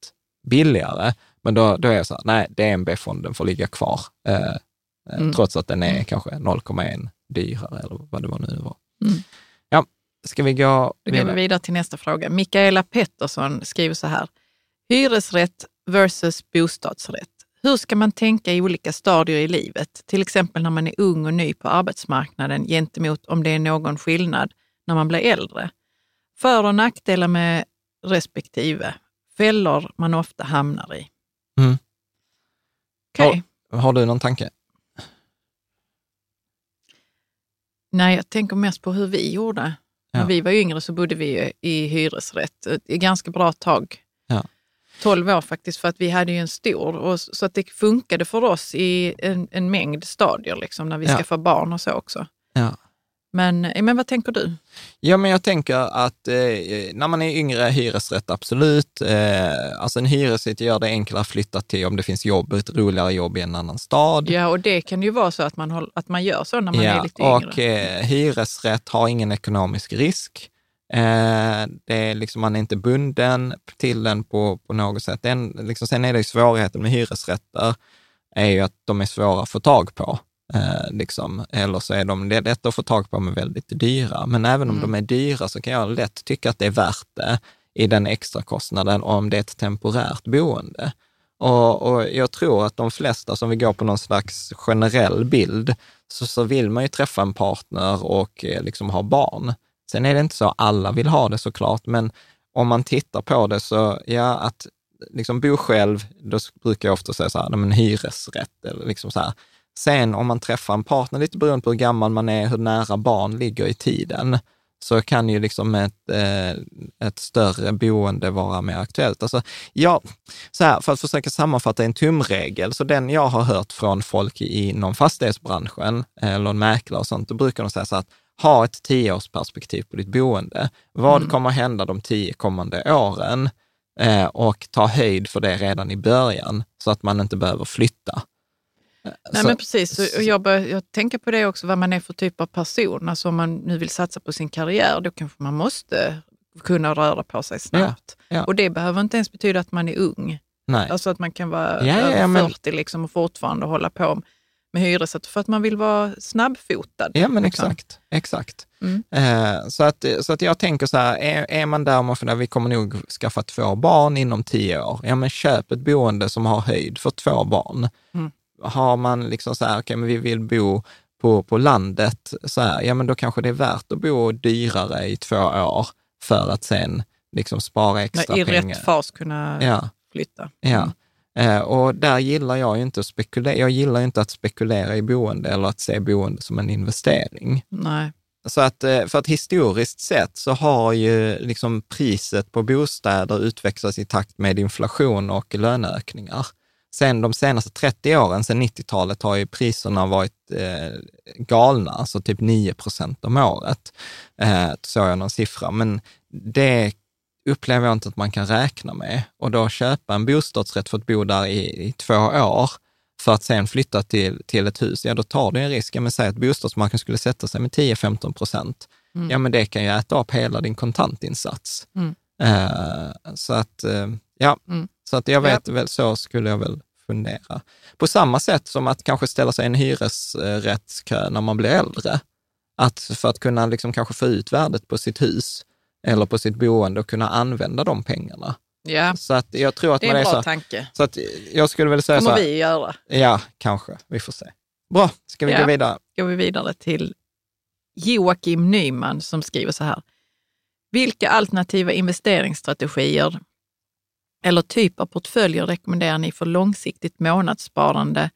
billigare. Men då, då är jag så här, nej, DNB-fonden får ligga kvar, eh, eh, Mm. trots att den är kanske 0,1 dyrare eller vad det var nu var. Mm. Ja, ska vi gå Då går vi vidare? vidare till nästa fråga. Mikaela Pettersson skriver så här. Hyresrätt versus bostadsrätt. Hur ska man tänka i olika stadier i livet? Till exempel när man är ung och ny på arbetsmarknaden gentemot om det är någon skillnad när man blir äldre. För och nackdelar med respektive. Fällor man ofta hamnar i. Mm. Okej. Har du någon tanke? Nej, jag tänker mest på hur vi gjorde. När Ja. vi var yngre så bodde vi i hyresrätt ett ett ganska bra tag. Ja. 12 år faktiskt, för att vi hade ju en stor. Och, så att det funkade för oss i en, en mängd stadier, liksom, när vi Ja. skaffade barn och så också. Ja. Men, eh, men vad tänker du? Ja, men jag tänker att eh, när man är yngre, hyresrätt absolut. Eh, alltså en hyresrätt gör det enklare att flytta till om det finns jobb, ett roligare jobb i en annan stad. Ja, och det kan ju vara så att man, håll, att man gör så när man ja, är lite yngre. Och eh, hyresrätt har ingen ekonomisk risk. Eh, det är liksom, man är inte bunden till den på, på något sätt. Den, liksom, sen är det ju svårigheten med hyresrätter, är ju att de är svåra att få tag på. Eh, liksom. Eller så är de lätta att få tag på men väldigt dyra. Men även om Mm. de är dyra så kan jag lätt tycka att det är värt det i den extra kostnaden om det är ett temporärt boende. Och, och jag tror att de flesta som vill gå på någon slags generell bild, så, så vill man ju träffa en partner och eh, liksom ha barn. Sen är det inte så alla vill ha det såklart, men om man tittar på det så, ja, att liksom bo själv, då brukar jag ofta säga så här, men hyresrätt eller liksom så här. Sen om man träffar en partner, lite beroende på hur gammal man är, hur nära barn ligger i tiden, så kan ju liksom ett, eh, ett större boende vara mer aktuellt. Alltså, ja, så här, för att försöka sammanfatta en tumregel, så den jag har hört från folk inom fastighetsbranschen, eller en mäklare och sånt, då brukar de säga så att ha ett tioårsperspektiv på ditt boende. Vad kommer hända de tio kommande åren? Eh, och ta höjd för det redan i början, så att man inte behöver flytta. Nej, Så- men precis. Och- jag, bör, jag tänker på det också, vad man är för typ av person. Alltså om man nu vill satsa på sin karriär, då kanske man måste kunna röra på sig snabbt. ja. Och det behöver inte ens betyda att man är ung. Nej. Alltså att man kan vara Ja, över ja, men- 40 liksom och fortfarande hålla på med hyresrätt för att man vill vara snabbfotad. Ja, men liksom. exakt. exakt. Mm. Eh, så, att, så att jag tänker så här, är, är man där man funderar, vi kommer nog skaffa två barn inom tio år, ja men köp ett boende som har höjd för två barn. Mm. Har man liksom så här, okej, men vi vill bo på, på landet, så här, ja men då kanske det är värt att bo dyrare i två år för att sen liksom spara extra I pengar. rätt fas kunna Ja. flytta. Ja, eh, och där gillar jag ju inte att spekulera. Jag gillar inte att spekulera i boende eller att se boende som en investering. Nej. Så att, eh, för att historiskt sett så har ju liksom priset på bostäder utvecklats i takt med inflation och löneökningar. Sen de senaste 30 åren, sedan 90-talet, har ju priserna varit eh, galna, alltså typ 9 procent om året. Eh, såg jag någon siffra, men det upplever jag inte att man kan räkna med. Och då köpa en bostadsrätt för att bo där i, i två år, för att sen flytta till, till ett hus, ja då tar du en risk. Ja, men säg att bostadsmarknaden skulle sätta sig med 10-15 procent. Ja, men det kan ju äta upp hela din kontantinsats. Mm. Eh, så att, eh, ja, Mm. Så att jag vet väl, så skulle jag väl fundera. På samma sätt som att kanske ställa sig i en hyresrättskö när man blir äldre. Att för att kunna liksom kanske få ut värdet på sitt hus eller på sitt boende och kunna använda de pengarna. Ja, Så att jag tror att det är en är bra så, tanke. så att jag skulle väl säga så här, vi göra. ja, kanske, vi får se. Bra, ska vi Ja. gå vidare? går vi vidare till Joakim Nyman som skriver så här. Vilka alternativa investeringsstrategier eller typ av portföljer rekommenderar ni för långsiktigt månadssparande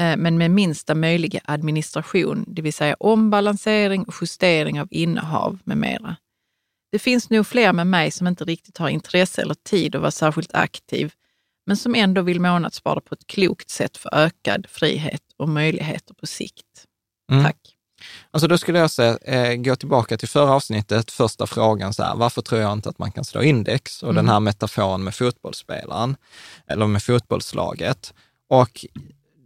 eh, men med minsta möjliga administration, det vill säga ombalansering och justering av innehav med mera? Det finns nog fler med mig som inte riktigt har intresse eller tid att vara särskilt aktiv, men som ändå vill månadsspara på ett klokt sätt för ökad frihet och möjligheter på sikt. Mm. Tack. Alltså då skulle jag säga, eh, gå tillbaka till förra avsnittet, första frågan, så här, varför tror jag inte att man kan slå index? Och den här metaforen med fotbollsspelaren, eller med fotbollslaget. Och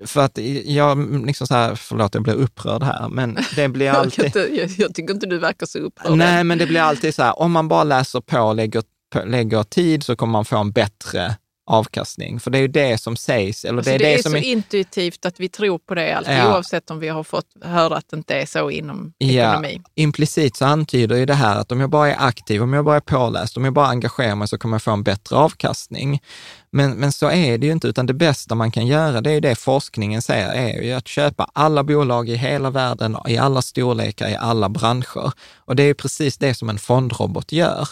för att jag, liksom så här, förlåt jag blir upprörd här, men det blir [LAUGHS] alltid... jag, jag tycker inte du verkar så upprörd. Nej, men det blir alltid så här, om man bara läser på och lägger, lägger tid så kommer man få en bättre avkastning. För det är ju det som sägs, eller Alltså det är det, det, är som så är... intuitivt att vi tror på det alltid, Ja. oavsett om vi har fått höra att det inte är så inom Ja, ekonomi. implicit så antyder ju det här att om jag bara är aktiv, om jag bara är påläst, om jag bara engagerar mig så kommer jag få en bättre avkastning. Men, men så är det ju inte, utan det bästa man kan göra, det är ju det forskningen säger, är ju att köpa alla bolag i hela världen, i alla storlekar, i alla branscher. Och det är ju precis det som en fondrobot gör.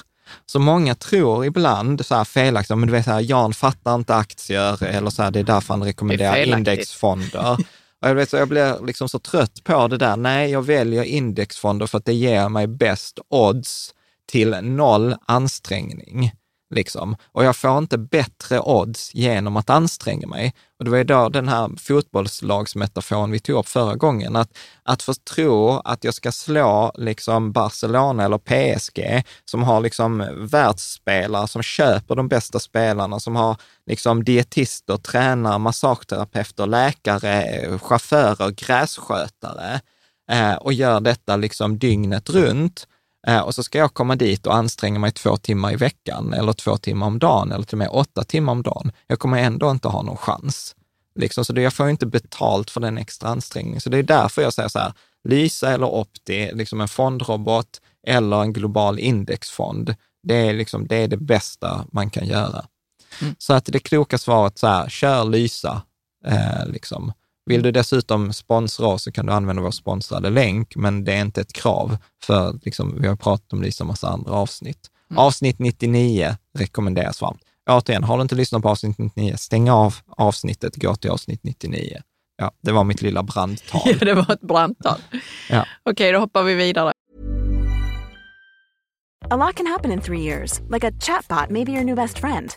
Så många tror ibland så här felaktigt, men du vet så här, Jan fattar inte aktier eller så här, det är därför han rekommenderar indexfonder. Och jag, vet, så jag blir liksom så trött på det där. Nej, jag väljer indexfonder för att det ger mig bäst odds till noll ansträngning. Liksom. Och jag får inte bättre odds genom att anstränga mig. Och det var ju då den här fotbollslagsmetaforen vi tog upp förra gången, att, att få tro att jag ska slå liksom Barcelona eller PSG, som har liksom världsspelare som köper de bästa spelarna, som har liksom dietister, tränare, massageterapeuter, läkare, chaufförer, grässkötare eh, och gör detta liksom dygnet runt och så ska jag komma dit och anstränga mig två timmar i veckan eller två timmar om dagen eller till och med åtta timmar om dagen. Jag kommer ändå inte ha någon chans. Liksom, så det, jag får inte betalt för den extra ansträngningen. Så det är därför jag säger så här, Lysa eller Opti, liksom en fondrobot eller en global indexfond, det är, liksom, det, är det bästa man kan göra. Mm. Så att det kloka svaret så här, kör Lysa. Eh, liksom. Vill du dessutom sponsra oss så kan du använda vår sponsrade länk, men det är inte ett krav, för liksom, vi har pratat om det i en massa andra avsnitt. Mm. Avsnitt 99 rekommenderas varmt. Återigen, har du inte lyssnat på avsnitt 99, stäng av avsnittet, gå till avsnitt 99. Ja, det var mitt lilla brandtal. [LAUGHS] Ja, det var ett brandtal. ja. Okej, då hoppar vi vidare. A lot can happen in three years, like a chatbot may be your new best friend.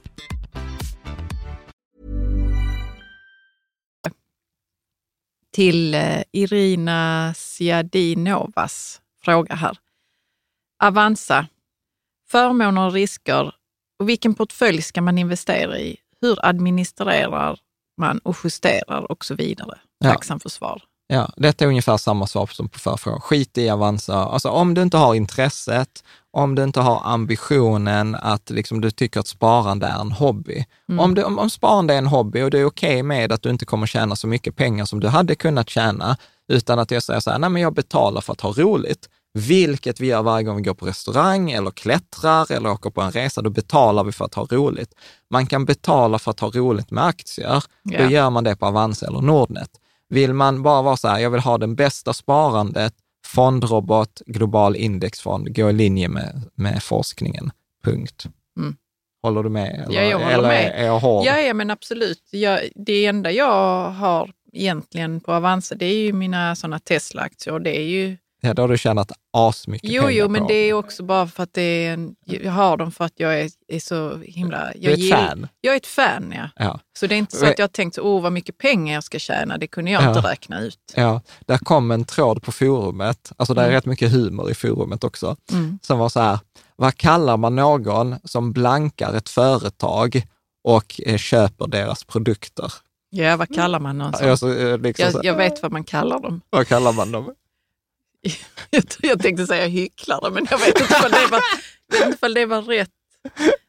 till eh, Irina Siadinovas fråga här. Avanza, förmåner och risker och vilken portfölj ska man investera i? Hur administrerar man och justerar och så vidare? Tacksam för svar. Ja, detta är ungefär samma svar som på förfrågan. Skit i Avanza. Alltså om du inte har intresset, om du inte har ambitionen att liksom, du tycker att sparande är en hobby. Mm. Om, du, om, om sparande är en hobby och du är okej okay med att du inte kommer tjäna så mycket pengar som du hade kunnat tjäna, utan att jag säger så här, nej men jag betalar för att ha roligt, vilket vi gör varje gång vi går på restaurang eller klättrar eller åker på en resa, då betalar vi för att ha roligt. Man kan betala för att ha roligt med aktier, yeah. då gör man det på Avanza eller Nordnet. Vill man bara vara så här, jag vill ha den bästa sparandet, fondrobot, global indexfond, gå i linje med, med forskningen. Punkt. Mm. Håller du med? Eller, ja, jag håller eller med. Är jag hård? Ja, ja, men absolut. Jag, det enda jag har egentligen på Avanza, det är ju mina sådana Tesla-aktier det är ju Ja, då har du tjänat asmycket jo, pengar Jo, men det är också bara för att det är en, jag har dem för att jag är, är så himla... Jag du är ett fan? Jag är ett fan, ja. ja. Så det är inte så att jag har tänkt, åh vad mycket pengar jag ska tjäna, det kunde jag ja. inte räkna ut. Ja, där kom en tråd på forumet, alltså mm. är rätt mycket humor i forumet också, mm. som var så här, vad kallar man någon som blankar ett företag och eh, köper deras produkter? Ja, vad kallar man någon som? Alltså, liksom jag, jag, vet vad man kallar dem. Vad kallar man dem? [LAUGHS] jag tänkte säga hycklare, men jag vet inte om det var, det var rätt.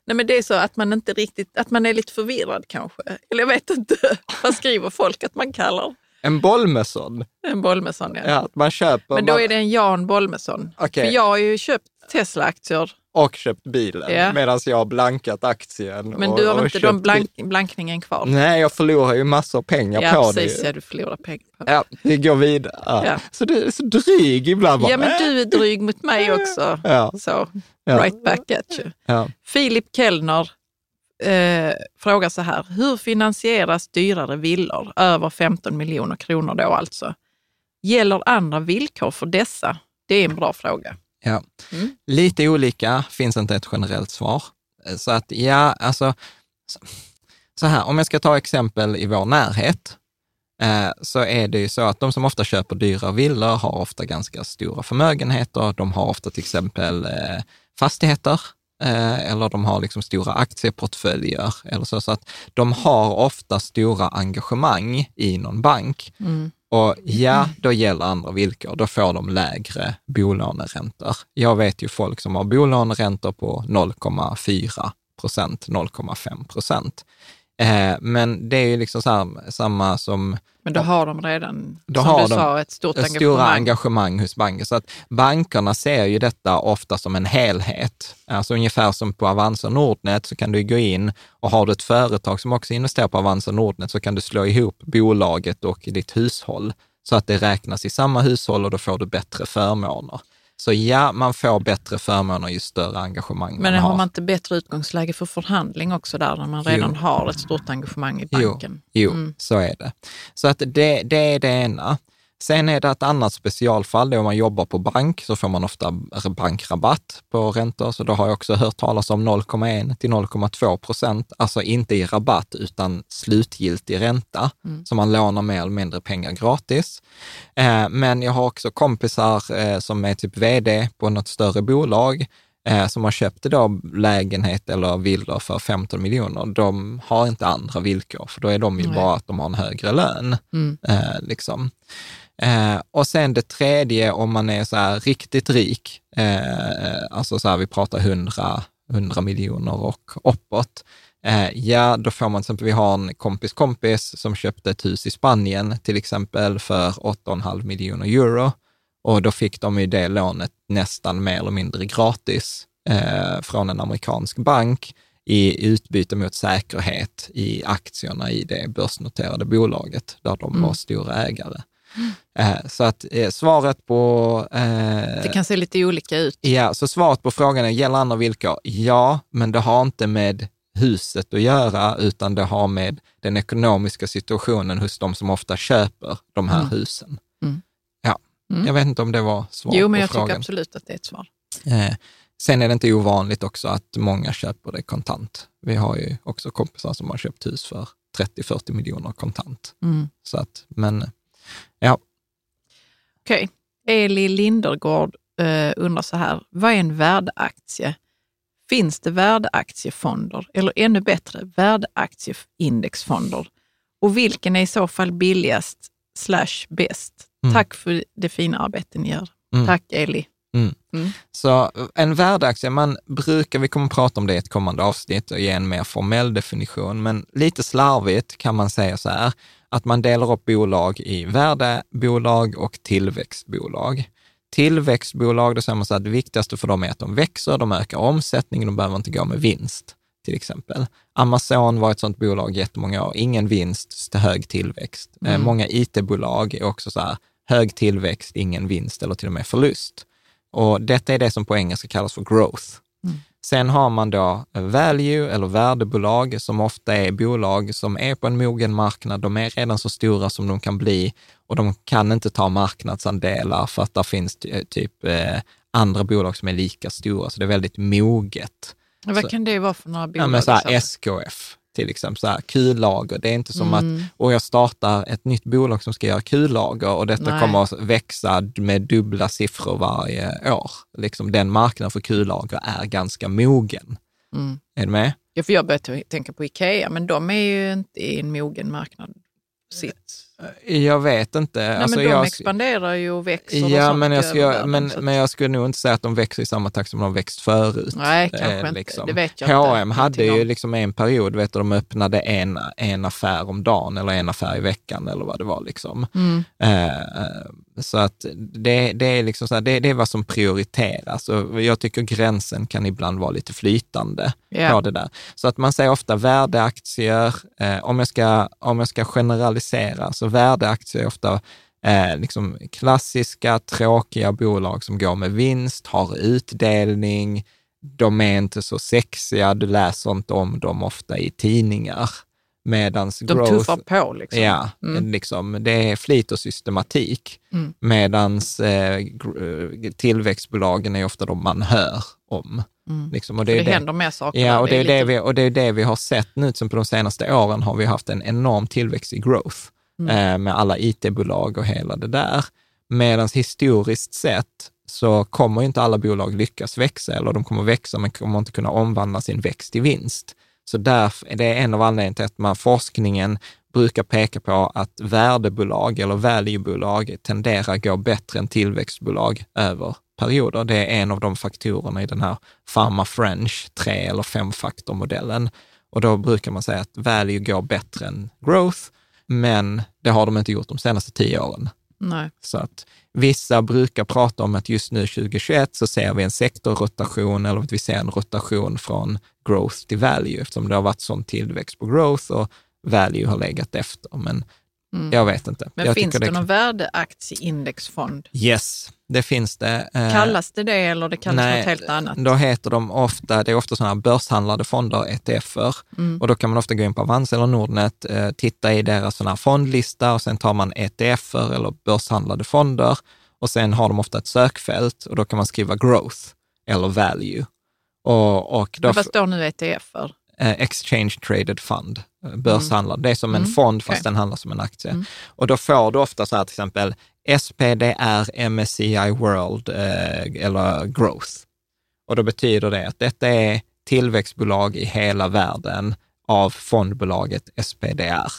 Nej, men det är så att man inte riktigt, att man är lite förvirrad kanske. Eller jag vet inte, vad skriver folk att man kallar En Bolmesson? En Bolmesson, ja. ja man köper, men då man... är det en Jan Bolmesson. Okay. För jag har ju köpt Tesla-aktier och köpt bilen ja. medan jag har blankat aktien. Men du har inte de blank, blankningen kvar? Nej, jag förlorar ju massor pengar ja, på precis, det. Ja, du förlorar pengar på det. Ja, det går vidare. Ja. Så du är så dryg ibland. Ja, men du är dryg mot mig också. Ja. Så, right back at you. Ja. Filip Kellner eh, frågar så här, hur finansieras dyrare villor, över 15 miljoner kronor då alltså? Gäller andra villkor för dessa? Det är en bra fråga. Ja, Mm. lite olika, finns inte ett generellt svar. Så att ja, alltså, så- så här, om jag ska ta exempel i vår närhet, eh, så är det ju så att de som ofta köper dyra villor har ofta ganska stora förmögenheter. De har ofta till exempel eh, fastigheter eh, eller de har liksom stora aktieportföljer eller så. Så att de har ofta stora engagemang i någon bank. Mm. Och ja, då gäller andra villkor. Då får de lägre bolåneräntor. Jag vet ju folk som har bolåneräntor på 0,4 procent, 0,5 procent. Eh, men det är ju liksom här, samma som Men då har de redan, Då som har du de sa, ett stort engagemang. stora engagemang hos banken. Så att bankerna ser ju detta ofta som en helhet. Alltså ungefär som på Avanza Nordnet så kan du gå in och har du ett företag som också investerar på Avanza Nordnet så kan du slå ihop bolaget och ditt hushåll så att det räknas i samma hushåll och då får du bättre förmåner. Så ja, man får bättre förmåner ju större engagemang Men man har har. man inte bättre utgångsläge för förhandling också där, när man redan Jo. har ett stort engagemang i Jo, banken? Jo, Mm. så är det. Så att det, det är det ena. Sen är det ett annat specialfall, det är om man jobbar på bank så får man ofta bankrabatt på räntor. Så då har jag också hört talas om 0,1 till 0,2 procent, alltså inte i rabatt utan slutgiltig ränta. Så man lånar mer eller mindre pengar gratis. Eh, men jag har också kompisar eh, som är typ vd på något större bolag eh, som har köpt då lägenhet eller villor för 15 miljoner, de har inte andra villkor, för då är de ju Nej. bara att de har en högre lön. Mm. Eh, liksom. Eh, och sen det tredje, om man är så här riktigt rik, eh, alltså så här, vi pratar 100, 100 miljoner och uppåt, eh, ja, då får man till exempel, vi har en kompis kompis som köpte ett hus i Spanien till exempel för 8,5 miljoner euro. Och då fick de ju det lånet nästan mer eller mindre gratis eh, från en amerikansk bank i utbyte mot säkerhet i aktierna i det börsnoterade bolaget där de Mm. var stora ägare. Eh, så att eh, svaret på... Eh, Det kan se lite olika ut. Ja, så svaret på frågan är, gäller andra villkor? Ja, men det har inte med huset att göra, utan det har med den ekonomiska situationen hos de som ofta köper de här Mm. husen. Mm. Ja, Mm. jag vet inte om det var svar Jo, på men jag frågan. tycker absolut att det är ett svar. Eh, sen är det inte ovanligt också att många köper det kontant. Vi har ju också kompisar som har köpt hus för 30-40 miljoner kontant. Mm. Så att, men Okej. Eli Lindergård eh, undrar så här, vad är en värdeaktie? Finns det värdeaktiefonder eller ännu bättre värdeaktieindexfonder? Och vilken är i så fall billigast slash bäst? Mm. Tack för det fina arbete ni gör. Mm. Tack Eli. Så en värdeaktie, man brukar, vi kommer att prata om det i ett kommande avsnitt och ge en mer formell definition, men lite slarvigt kan man säga så här, att man delar upp bolag i värdebolag och tillväxtbolag. Tillväxtbolag, då säger man så här, det viktigaste för dem är att de växer, de ökar omsättningen, de behöver inte gå med vinst, till exempel. Amazon var ett sådant bolag jättemånga år, ingen vinst, hög tillväxt. Eh, Många IT-bolag är också så här, hög tillväxt, ingen vinst eller till och med förlust. Och detta är det som på engelska kallas för growth. Sen har man då value eller värdebolag som ofta är bolag som är på en mogen marknad. De är redan så stora som de kan bli och de kan inte ta marknadsandelar för att det finns ty- typ eh, andra bolag som är lika stora, så det är väldigt moget. Vad Så- kan det vara för några bolag? Ja, men så här? SKF till exempel, så här, kullager. Det är inte som Mm. att, och jag startar ett nytt bolag som ska göra kullager och detta Nej. kommer att växa med dubbla siffror varje år. Liksom den marknaden för kullager är ganska mogen. Mm. Är du med? Ja, för jag började tänka på Ikea, men de är ju inte i en mogen marknad. Sitt. Jag vet inte. Nej, Alltså, men de jag, expanderar ju och växer och ja, sånt men jag, skulle, världen, men, men jag skulle nog inte säga att de växer i samma takt som de växt förut. Nej, kanske Eh, inte. liksom. Det vet jag H&M inte. hade ju om. liksom en period, vet du, de öppnade en, en affär om dagen eller en affär i veckan eller vad det var. Liksom. Mm. Eh, så att det, det, är liksom så här, det, det är vad som prioriteras och jag tycker gränsen kan ibland vara lite flytande Ja. på det där. Så att man säger ofta värdeaktier, eh, om, jag ska, om jag ska generalisera, så värdeaktier är ofta eh, liksom klassiska, tråkiga bolag som går med vinst, har utdelning, de är inte så sexiga, du läser inte om dem ofta i tidningar. Medans De growth, tuffar på liksom. Ja, Mm. liksom, det är flit och systematik. Mm. Medans eh, eh, tillväxtbolagen är ofta de man hör om. Mm. Liksom, och Det, det, det händer mer saker. Ja, och det, är det, lite- vi, och det är det vi har sett nu, som på de senaste åren har vi haft en enorm tillväxt i growth Mm. eh, med alla it-bolag och hela det där. Medan historiskt sett så kommer inte alla bolag lyckas växa, eller de kommer växa men kommer inte kunna omvandla sin växt till vinst. Så därför, det är en av anledningarna till att man, forskningen brukar peka på att värdebolag eller valuebolag tenderar att gå bättre än tillväxtbolag över perioder. Det är en av de faktorerna i den här Pharma French tre eller femfaktormodellen. Och då brukar man säga att value går bättre än growth, men det har de inte gjort de senaste tio åren. Nej. Så att vissa brukar prata om att just nu 2021 så ser vi en sektorrotation eller att vi ser en rotation från growth till value eftersom det har varit sån tillväxt på growth och value har legat efter. Men Mm. jag vet inte. Men jag finns tycker det någon värdeaktieindexfond? Yes, det finns det. Eh, Kallas det det eller det kallas något helt annat? Då heter de ofta, det är ofta sådana börshandlade fonder, ETFer, Mm. och då kan man ofta gå in på Avanza eller Nordnet, eh, titta i deras sådana här fondlista och sen tar man ETFer eller börshandlade fonder och sen har de ofta ett sökfält och då kan man skriva growth eller value. Och, och då, vad står nu ETF för? eh, exchange traded fund, börshandlad. Det är som en Mm, fond fast okej. den handlar som en aktie. Mm. Och då får du ofta så här till exempel SPDR MSCI World eh, eller Growth. Och då betyder det att detta är tillväxtbolag i hela världen av fondbolaget SPDR.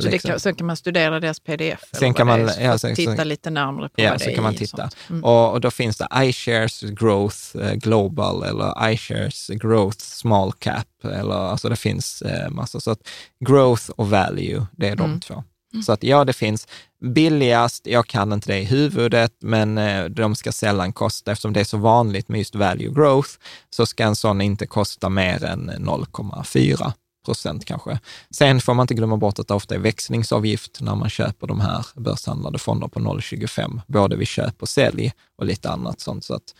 Så, Liksom. kan, så kan man studera deras pdf? Sen kan det man- ja, sen- titta sen- lite närmare på Ja, vad det så är kan man titta. sånt. Mm. Och, och då finns det iShares Growth eh, Global eller iShares Growth Small Cap. Eller, alltså det finns eh, massor. Så att growth och value, det är de Mm. två. Så att ja, det finns billigast, jag kan inte det i huvudet, men eh, de ska sällan kosta, eftersom det är så vanligt med just value growth, så ska en sån inte kosta mer än 0,4 procent kanske. Sen får man inte glömma bort att det ofta är växlingsavgift när man köper de här börshandlade fonder på 0,25, både vid köp och sälj och lite annat sånt. Så att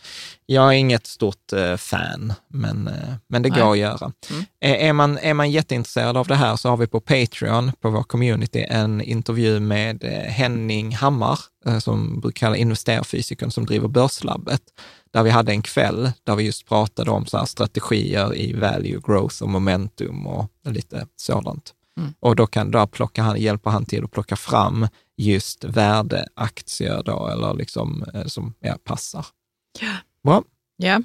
jag är inget stort eh, fan, men, eh, men det Nej. går att göra. Mm. Är, är, man, är man jätteintresserad av det här så har vi på Patreon, på vår community, en intervju med eh, Henning Hammar, eh, som brukar kalla investerarfysikern som driver Börslabbet, där vi hade en kväll där vi just pratade om så här strategier i value, growth och momentum och lite sådant. Mm. Och då, kan, då plockar han, hjälper han till att plocka fram just värdeaktier då, eller liksom, eh, som ja, passar. Ja. Bra. Ja.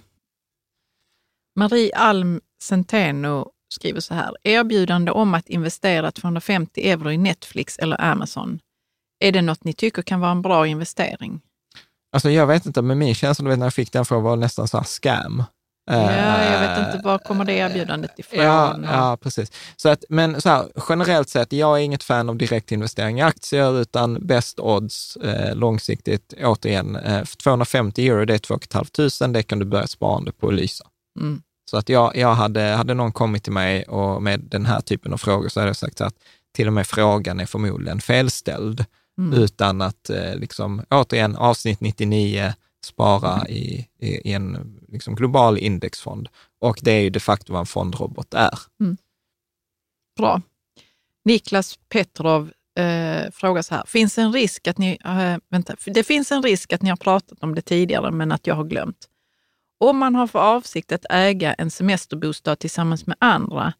Marie Alm Centeno skriver så här. Erbjudande om att investera 250 euro i Netflix eller Amazon. Är det något ni tycker kan vara en bra investering? Alltså jag vet inte, men min känsla när jag fick den frågan var nästan så här scam. Ja, jag vet Eh, inte, var kommer det erbjudandet ifrån? Ja, ja, precis. Så att, men så här, generellt sett, jag är inget fan av direktinvestering i aktier, utan best odds eh, långsiktigt, återigen, eh, 250 euro, det är 2 500, det kan du börja sparande på Lysa. Mm. Så att jag, jag hade, hade någon kommit till mig och med den här typen av frågor så hade jag sagt att till och med frågan är förmodligen felställd, Mm. utan att eh, liksom, återigen, avsnitt 99, spara i, i, i en liksom, global indexfond. Och det är ju de facto vad en fondrobot är. Bra. Niklas Petrov eh, frågar så här. Finns en risk att ni, eh, vänta, det finns en risk att ni har pratat om det tidigare, men att jag har glömt. Om man har för avsikt att äga en semesterbostad tillsammans med andra,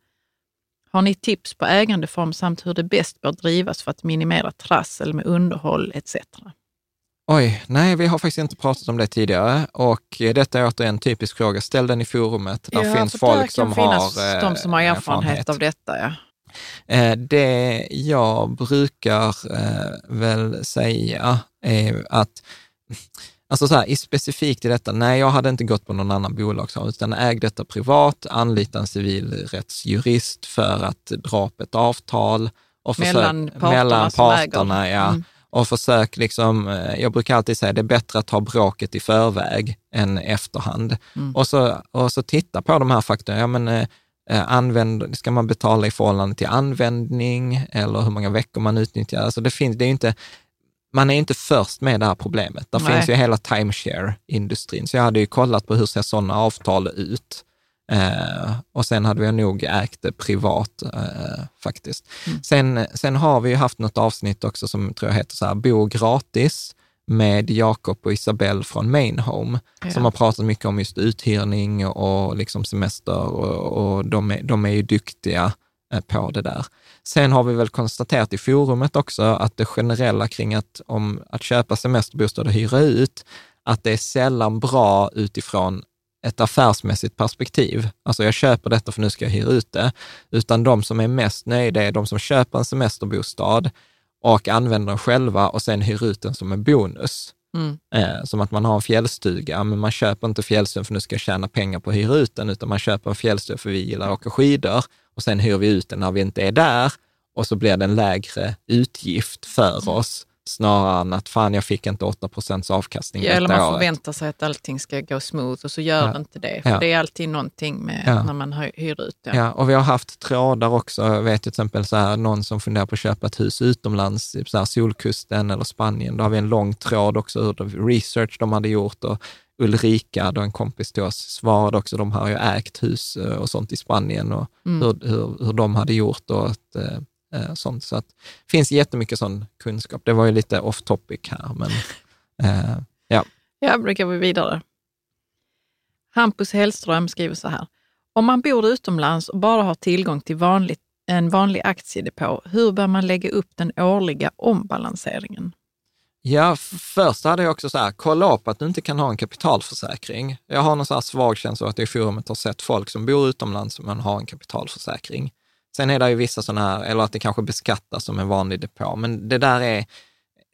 har ni tips på ägandeform samt hur det bäst bör drivas för att minimera trassel med underhåll etc? Oj, nej, vi har faktiskt inte pratat om det tidigare och detta är återigen en typisk fråga. Ställ den i forumet. Där finns för folk där som finnas har eh, de som har erfarenhet, av detta. Ja. Eh, Det jag brukar eh, väl säga är att, alltså så här, i specifikt i detta, nej, jag hade inte gått på någon annan bolagsform, utan äg detta privat, anlita en civilrättsjurist för att dra upp ett avtal. Och försök- Mellan parterna mellan parterna, ja. Mm. Och försök liksom, eh, jag brukar alltid säga det är bättre att ta bråket i förväg än efterhand. Mm. Och, så, och så titta på de här faktorerna. Ja, men, eh, eh, använd, ska man betala i förhållande till användning eller hur många veckor man utnyttjar? Alltså det finns, det är inte, man är inte först med det här problemet. Där Nej. finns ju hela timeshare-industrin, så jag hade ju kollat på hur ser sådana avtal ut. Eh, och sen hade vi nog ägt det privat eh, faktiskt. Sen, sen har vi ju haft något avsnitt också som tror jag heter så här, Bo gratis med Jakob och Isabelle från Mainhome, Ja. som har pratat mycket om just uthyrning och liksom semester och, och de, är, de är ju duktiga eh, på det där. Sen har vi väl konstaterat i forumet också att det generella kring att, om, att köpa semesterbostad och hyra ut, att det är sällan bra utifrån ett affärsmässigt perspektiv. Alltså jag köper detta för nu ska jag hyra ut det. Utan de som är mest nöjda är de som köper en semesterbostad och använder den själva och sen hyr ut den som en bonus. Mm. Eh, som att man har en fjällstuga, men man köper inte fjällstugan för nu ska jag tjäna pengar på att hyra ut den, utan man köper en fjällstuga för vi gillar att åka skidor och sen hyr vi ut den när vi inte är där och så blir det en lägre utgift för oss snarare än att fan, jag fick inte 8 procents avkastning Ja, eller man året. förväntar sig att allting ska gå smooth och så gör Ja. det inte det. För Ja. det är alltid någonting med Ja. när man hy- hyr ut det. Ja, och vi har haft trådar också. Jag vet till exempel så här, någon som funderar på att köpa ett hus utomlands, typ så här Solkusten eller Spanien. Då har vi en lång tråd också, hur research de hade gjort och Ulrika, då en kompis till oss, svarade också, de har ju ägt hus eh, och sånt i Spanien och Mm. hur, hur, hur de hade gjort och ett, eh, sånt. Så att det finns jättemycket sån kunskap. Det var ju lite off topic här, men eh, ja. Ja, då går vi vidare. Hampus Hellström skriver så här. Om man bor utomlands och bara har tillgång till vanligt, en vanlig aktiedepå, hur bör man lägga upp den årliga ombalanseringen? Ja, först hade jag också så här, kolla upp att du inte kan ha en kapitalförsäkring. Jag har någon så här svag känsla att jag i forumet har sett folk som bor utomlands men har en kapitalförsäkring. Sen är det ju vissa sådana här, eller att det kanske beskattas som en vanlig depå, men det där är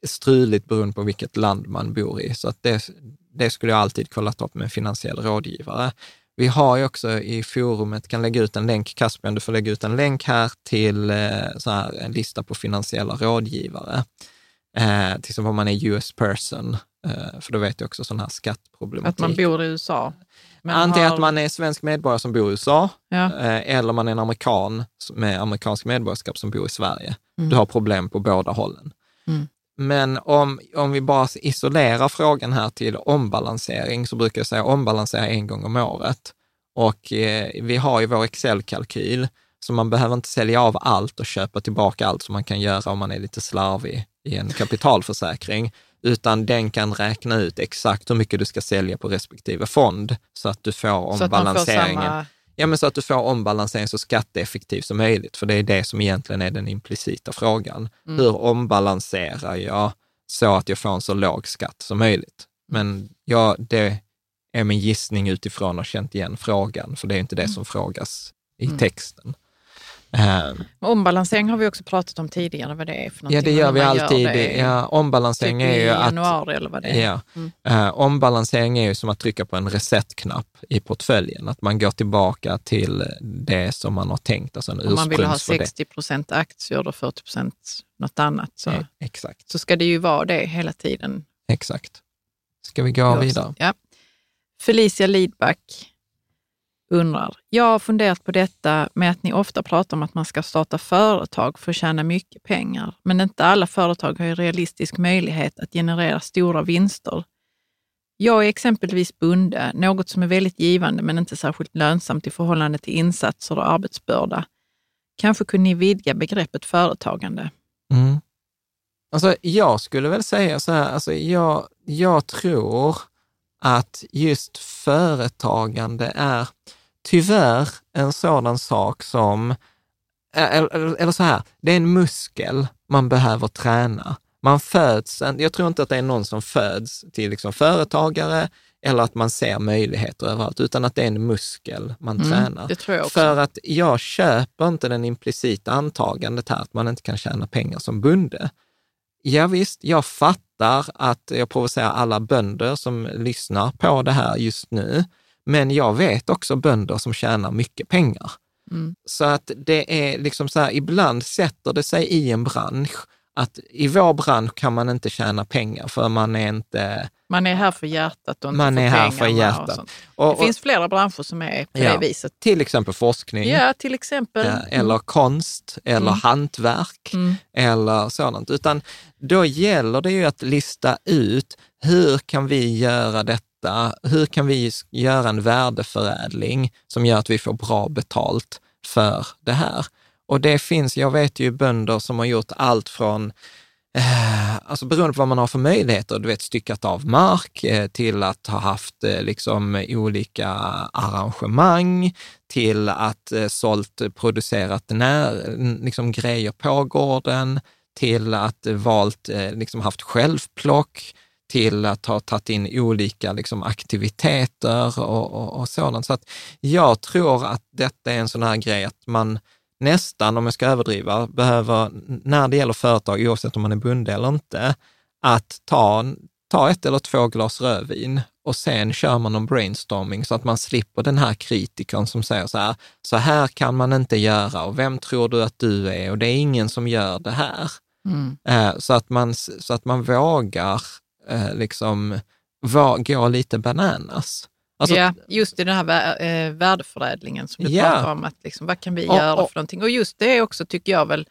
struligt beroende på vilket land man bor i. Så att det, det skulle jag alltid kollat upp med en finansiell rådgivare. Vi har ju också i forumet, kan lägga ut en länk, Caspian, du får lägga ut en länk här till eh, så här, en lista på finansiella rådgivare. Eh, till exempel om man är US person, eh, för då vet jag också sån här skattproblematik. Att man bor i USA. Men Antingen har- att man är svensk medborgare som bor i USA, Ja. eh, eller man är en amerikan med amerikansk medborgarskap som bor i Sverige. Mm. Du har problem på båda hållen. Mm. Men om, om vi bara isolerar frågan här till ombalansering, så brukar jag säga ombalansera en gång om året. Och eh, vi har ju vår Excel-kalkyl, så man behöver inte sälja av allt och köpa tillbaka allt som man kan göra om man är lite slarvig i en kapitalförsäkring, utan den kan räkna ut exakt hur mycket du ska sälja på respektive fond, så att du får så ombalanseringen. samma... Ja, men så att du får ombalansering så skatteeffektivt som möjligt, för det är det som egentligen är den implicita frågan. Mm. Hur ombalanserar jag så att jag får en så låg skatt som möjligt? Men ja, det är min gissning utifrån att känt igen frågan, för det är inte det som frågas i Mm. texten. Eh, Ombalansering har vi också pratat om tidigare, vad det är för ja, någonting. det och gör vi alltid. det. Ja, ombalansering Typ är ju att januari eller vad det är. Ja. Mm. Eh, ombalansering är ju som att trycka på en reset-knapp i portföljen, att man går tillbaka till det som man har tänkt, alltså en Om man vill ha ursprungsvärde. 60 procent aktier och 40 procent något annat så, Eh, Exakt, så ska det ju vara det hela tiden. exakt. Ska vi gå vidare? Ja. Felicia Lidback undrar, jag har funderat på detta med att ni ofta pratar om att man ska starta företag för att tjäna mycket pengar, men inte alla företag har ju realistisk möjlighet att generera stora vinster. Jag är exempelvis bonde, något som är väldigt givande men inte särskilt lönsamt i förhållande till insatser och arbetsbörda. Kanske kunde ni vidga begreppet företagande? Mm. Alltså, jag skulle väl säga så här, alltså, jag, jag tror att just företagande är tyvärr en sådan sak som, eller, eller så här, det är en muskel man behöver träna. Man föds, jag tror inte att det är någon som föds till liksom företagare eller att man ser möjligheter överallt, utan att det är en muskel man tränar. Mm, Det tror jag också. För att jag köper inte den implicita antagandet här att man inte kan tjäna pengar som bonde. Ja, visst, jag fattar att jag provocerar alla bönder som lyssnar på det här just nu, men jag vet också bönder som tjänar mycket pengar. Mm. Så att det är liksom så här, ibland sätter det sig i en bransch att i vår bransch kan man inte tjäna pengar för man är inte... Man är här för hjärtat och inte Man för är här för och hjärtat. sånt. Och, Det och, finns flera branscher som är på Ja. det viset. till exempel forskning, Ja, till exempel. eh, eller konst, eller Mm. hantverk, Mm. eller sådant, utan då gäller det ju att lista ut hur kan vi göra detta hitta, hur kan vi göra en värdeförädling som gör att vi får bra betalt för det här? Och det finns, jag vet ju bönder som har gjort allt från eh, alltså beroende på vad man har för möjligheter, du vet styckat av mark eh, till att ha haft eh, liksom olika arrangemang, till att sålt, producerat när, liksom grejer på gården, till att valt, liksom haft självplock, till att ha tagit in olika liksom, aktiviteter och, och, och sådant. Så att jag tror att detta är en sån här grej att man, nästan, om jag ska överdriva, behöver, när det gäller företag, oavsett om man är bunden eller inte, att ta, ta ett eller två glas rödvin och sen kör man någon brainstorming så att man slipper den här kritikern som säger så här, så här kan man inte göra och vem tror du att du är och det är ingen som gör det här. Mm. Eh, så, att man, så att man vågar eh, liksom gå lite bananas. Alltså, ja, just i den här äh, värdeförädlingen som du ja. pratar om, att liksom, vad kan vi och, göra och, för någonting? Och just det också tycker jag väl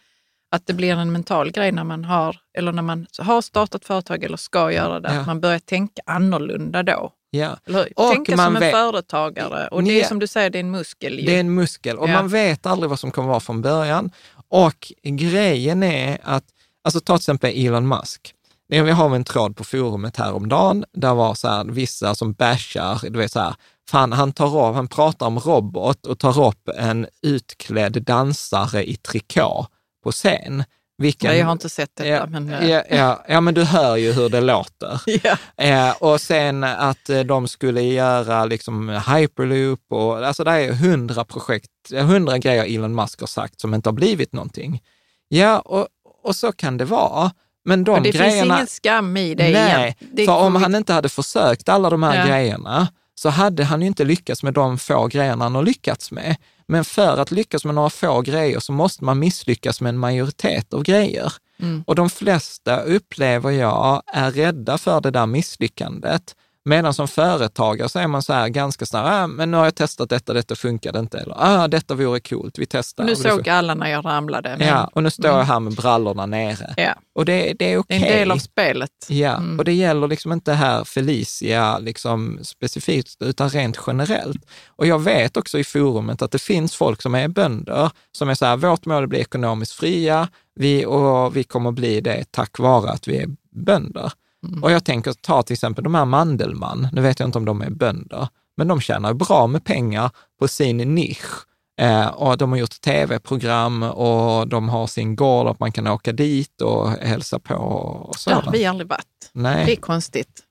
att det blir en mental grej när man har, eller när man har startat företag eller ska göra det, ja. att man börjar tänka annorlunda då. Ja. Och Tänka som en vet, företagare. Och det är som du säger, det är en muskel. Det är en muskel och ja. man vet aldrig vad som kommer vara från början. Och grejen är att, alltså ta till exempel Elon Musk. Vi har en tråd på forumet häromdagen, där var så här, vissa som bashar, du vet så här, fan han tar av, han pratar om robot och tar upp en utklädd dansare i trikå på scen. Vilken, Nej, jag har inte sett detta. Ja, men... Ja, ja, ja, men du hör ju hur det låter. [LAUGHS] ja. eh, och sen att eh, de skulle göra liksom hyperloop och alltså det är hundra projekt, hundra grejer Elon Musk har sagt som inte har blivit någonting. Ja, och, och så kan det vara. Men de det grejerna... finns ingen skam i det Nej, det för om han inte hade försökt alla de här ja. grejerna så hade han ju inte lyckats med de få grejerna han har lyckats med. Men för att lyckas med några få grejer så måste man misslyckas med en majoritet av grejer. Mm. Och de flesta upplever jag är rädda för det där misslyckandet. Medan som företagare så är man så här ganska snabbt, ah, men nu har jag testat detta, detta funkade inte. Eller, ah, detta vore coolt, vi testar. Nu såg alla när jag ramlade. Men... Ja, och nu står mm. jag här med brallorna nere. Ja. Och det, det är okej. Okay. Det är en del av spelet. Ja, mm. och det gäller liksom inte här Felicia liksom specifikt, utan rent generellt. Och jag vet också i forumet att det finns folk som är bönder, som är så här, vårt mål är att bli ekonomiskt fria, vi, och vi kommer bli det tack vare att vi är bönder. Mm. Och jag tänker ta till exempel de här Mandelmann, nu vet jag inte om de är bönder, men de tjänar bra med pengar på sin nisch. Eh, och de har gjort tv-program och de har sin gård och man kan åka dit och hälsa på. Och så. Där har vi aldrig varit. Nej. Det är konstigt.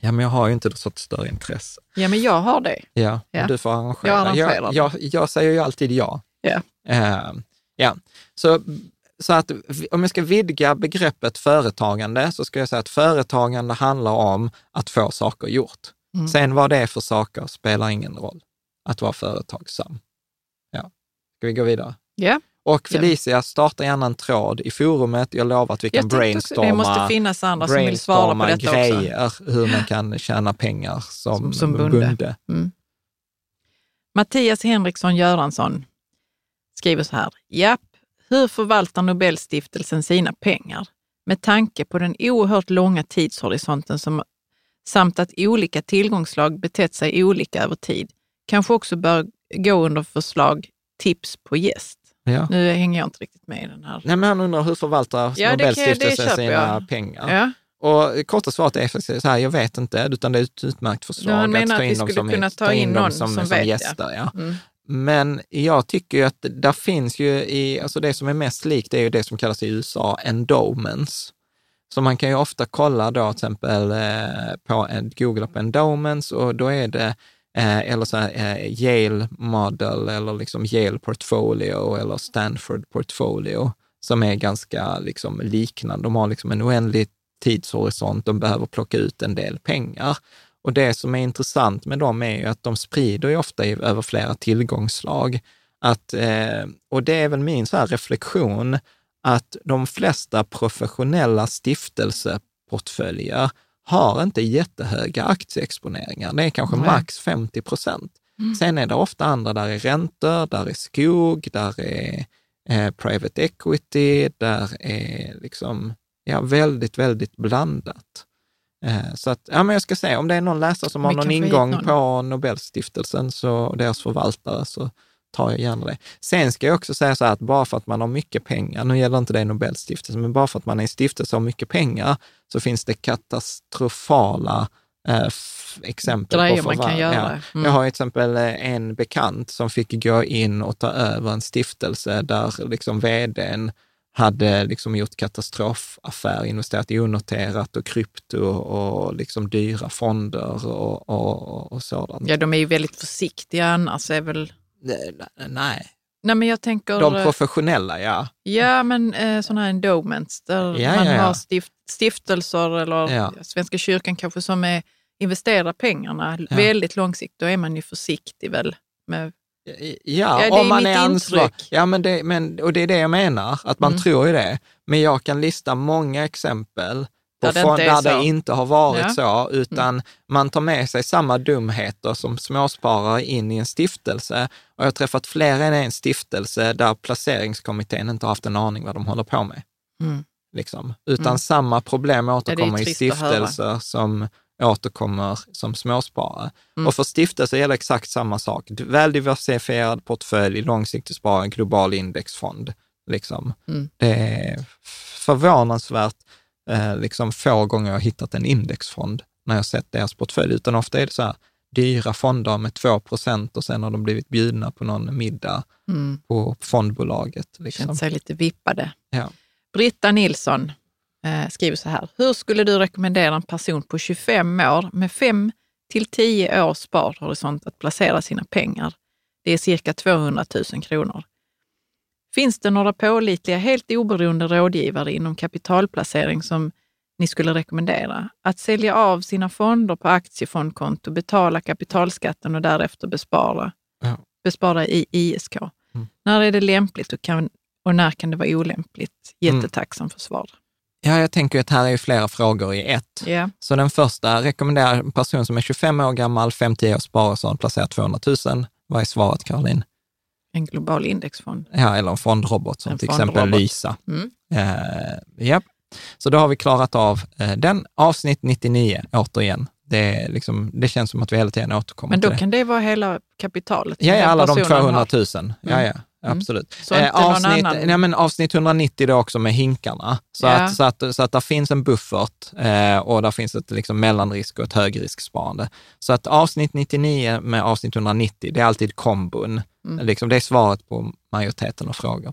Ja, men jag har ju inte så större intresse. Ja, men jag har det. Ja, ja. du får arrangera. Jag, arrangerar. jag, jag, jag säger ju alltid ja. Ja. Eh, ja. Så så att om jag ska vidga begreppet företagande så ska jag säga att företagande handlar om att få saker gjort. Mm. Sen vad det är för saker spelar ingen roll. Att vara företagsam. Ja. Ska vi gå vidare? Ja. Och Felicia, starta gärna en tråd i forumet. Jag lovar att vi kan brainstorma, det måste finnas andra som vill svara på detta grejer, också. hur man kan tjäna pengar som, som, som bunde. bunde. Mm. Mattias Henriksson Göransson skriver så här. Japp, hur förvaltar Nobelstiftelsen sina pengar? Med tanke på den oerhört långa tidshorisonten som, samt att olika tillgångslag betett sig olika över tid, kanske också bör gå under förslag tips på gäst. Ja. Nu hänger jag inte riktigt med i den här. Nej, men han undrar hur förvaltar ja, Nobelstiftelsen sina jag. pengar? Ja. Och korta svaret är så här, jag vet inte, utan det är ett utmärkt förslag. Du menar att, att vi skulle kunna ta in, någon som, som, som vet, gäster. Ja. Mm. Men jag tycker ju att där finns ju i, alltså det som är mest likt är ju det som kallas i USA endowments. Så man kan ju ofta kolla då till exempel eh, på en, googla på endowments och då är det eh, eller så här, eh, Yale model eller liksom Yale portfolio eller Stanford portfolio som är ganska liksom liknande. De har liksom en oändlig tidshorisont, de behöver plocka ut en del pengar. Och det som är intressant med dem är ju att de sprider ju ofta över flera tillgångslag. Att, eh, och det är väl min så reflektion, att de flesta professionella stiftelseportföljer har inte jättehöga aktieexponeringar. Det är kanske Nej. max 50 procent. Mm. Sen är det ofta andra, där är räntor, där är skog, där är eh, private equity, där är liksom, ja, väldigt, väldigt blandat. Eh, Så att, ja men jag ska säga, om det är någon läsare som har någon ingång någon. på Nobelstiftelsen så, och deras förvaltare så tar jag gärna det. Sen ska jag också säga så här att bara för att man har mycket pengar, nu gäller inte det Nobelstiftelsen, men bara för att man är en stiftelse och har mycket pengar så finns det katastrofala eh, exempel Grejer på man kan förvärv. göra. Ja. Mm. Jag har till exempel eh, en bekant som fick gå in och ta över en stiftelse där liksom vdn hade liksom gjort katastrofaffär, investerat i onoterat och krypto och liksom dyra fonder och, och, och sådant. Ja, de är ju väldigt försiktiga annars. Är väl... Nej, Nej, Nej, men jag tänker... de professionella, ja. Ja, men eh, sådana här endowments där Ja, man ja, ja. har stift, stiftelser eller. Svenska kyrkan kanske som är, investerar pengarna väldigt långsiktigt. Då är man ju försiktig väl med Ja, Ja, det om man är ansvarig. Ja, men det, men, och det är det jag menar, att man Mm. tror ju det. Men jag kan lista många exempel på Där det fond- inte är där det inte har varit Ja. så, utan man tar med sig samma dumheter som småsparare in i en stiftelse. Och jag har träffat fler än en stiftelse där placeringskommittén inte har haft en aning vad de håller på med. Mm. Liksom. Utan Mm. samma problem det återkommer i att höra. stiftelser som återkommer som småsparare. Mm. Och för stiftelser gäller exakt samma sak. Väl diversifierad portfölj, långsiktig sparande, global indexfond. Liksom. Mm. Det är förvånansvärt eh, liksom få gånger jag har hittat en indexfond när jag sett deras portfölj, utan ofta är det så här dyra fonder med 2 procent och sen har de blivit bjudna på någon middag Mm. på fondbolaget. Liksom. Känt sig lite vippade. Ja. Britta Nilsson eh, skriver så här. Hur skulle du rekommendera en person på 25 år med 5 till 10 års sparhorisont att placera sina pengar? Det är cirka 200 000 kronor. Finns det några pålitliga, helt oberoende rådgivare inom kapitalplacering som ni skulle rekommendera? Att sälja av sina fonder på aktiefondkonto, betala kapitalskatten och därefter bespara, Ja. bespara i ISK. Mm. När är det lämpligt och, kan, och när kan det vara olämpligt? Mm. Jättetacksam för svar. Ja, jag tänker att här är flera frågor i ett. Ja. Så den första rekommenderar en person som är 25 år gammal, 50 års sparare, placerar 200 000. Vad är svaret, Caroline? En global indexfond. Ja, eller en fondrobot som En till exempel fondrobot. Lysa. Mm. Eh, japp. Så då har vi klarat av eh, den. Avsnitt 99, återigen. Det, är liksom, det känns som att vi hela tiden återkommer Men till då det. kan det vara hela kapitalet? Ja, ja, alla de personen 200 har. 000. Ja, ja, absolut. Så någon avsnitt, nej, men avsnitt 190 då också med hinkarna. Så, Ja. att, så, att, så att där finns en buffert eh, och där finns ett liksom, mellanrisk och ett högrisksparande. Så att avsnitt 99 med avsnitt 190, det är alltid kombon. Mm. Liksom, det är svaret på majoriteten av frågor.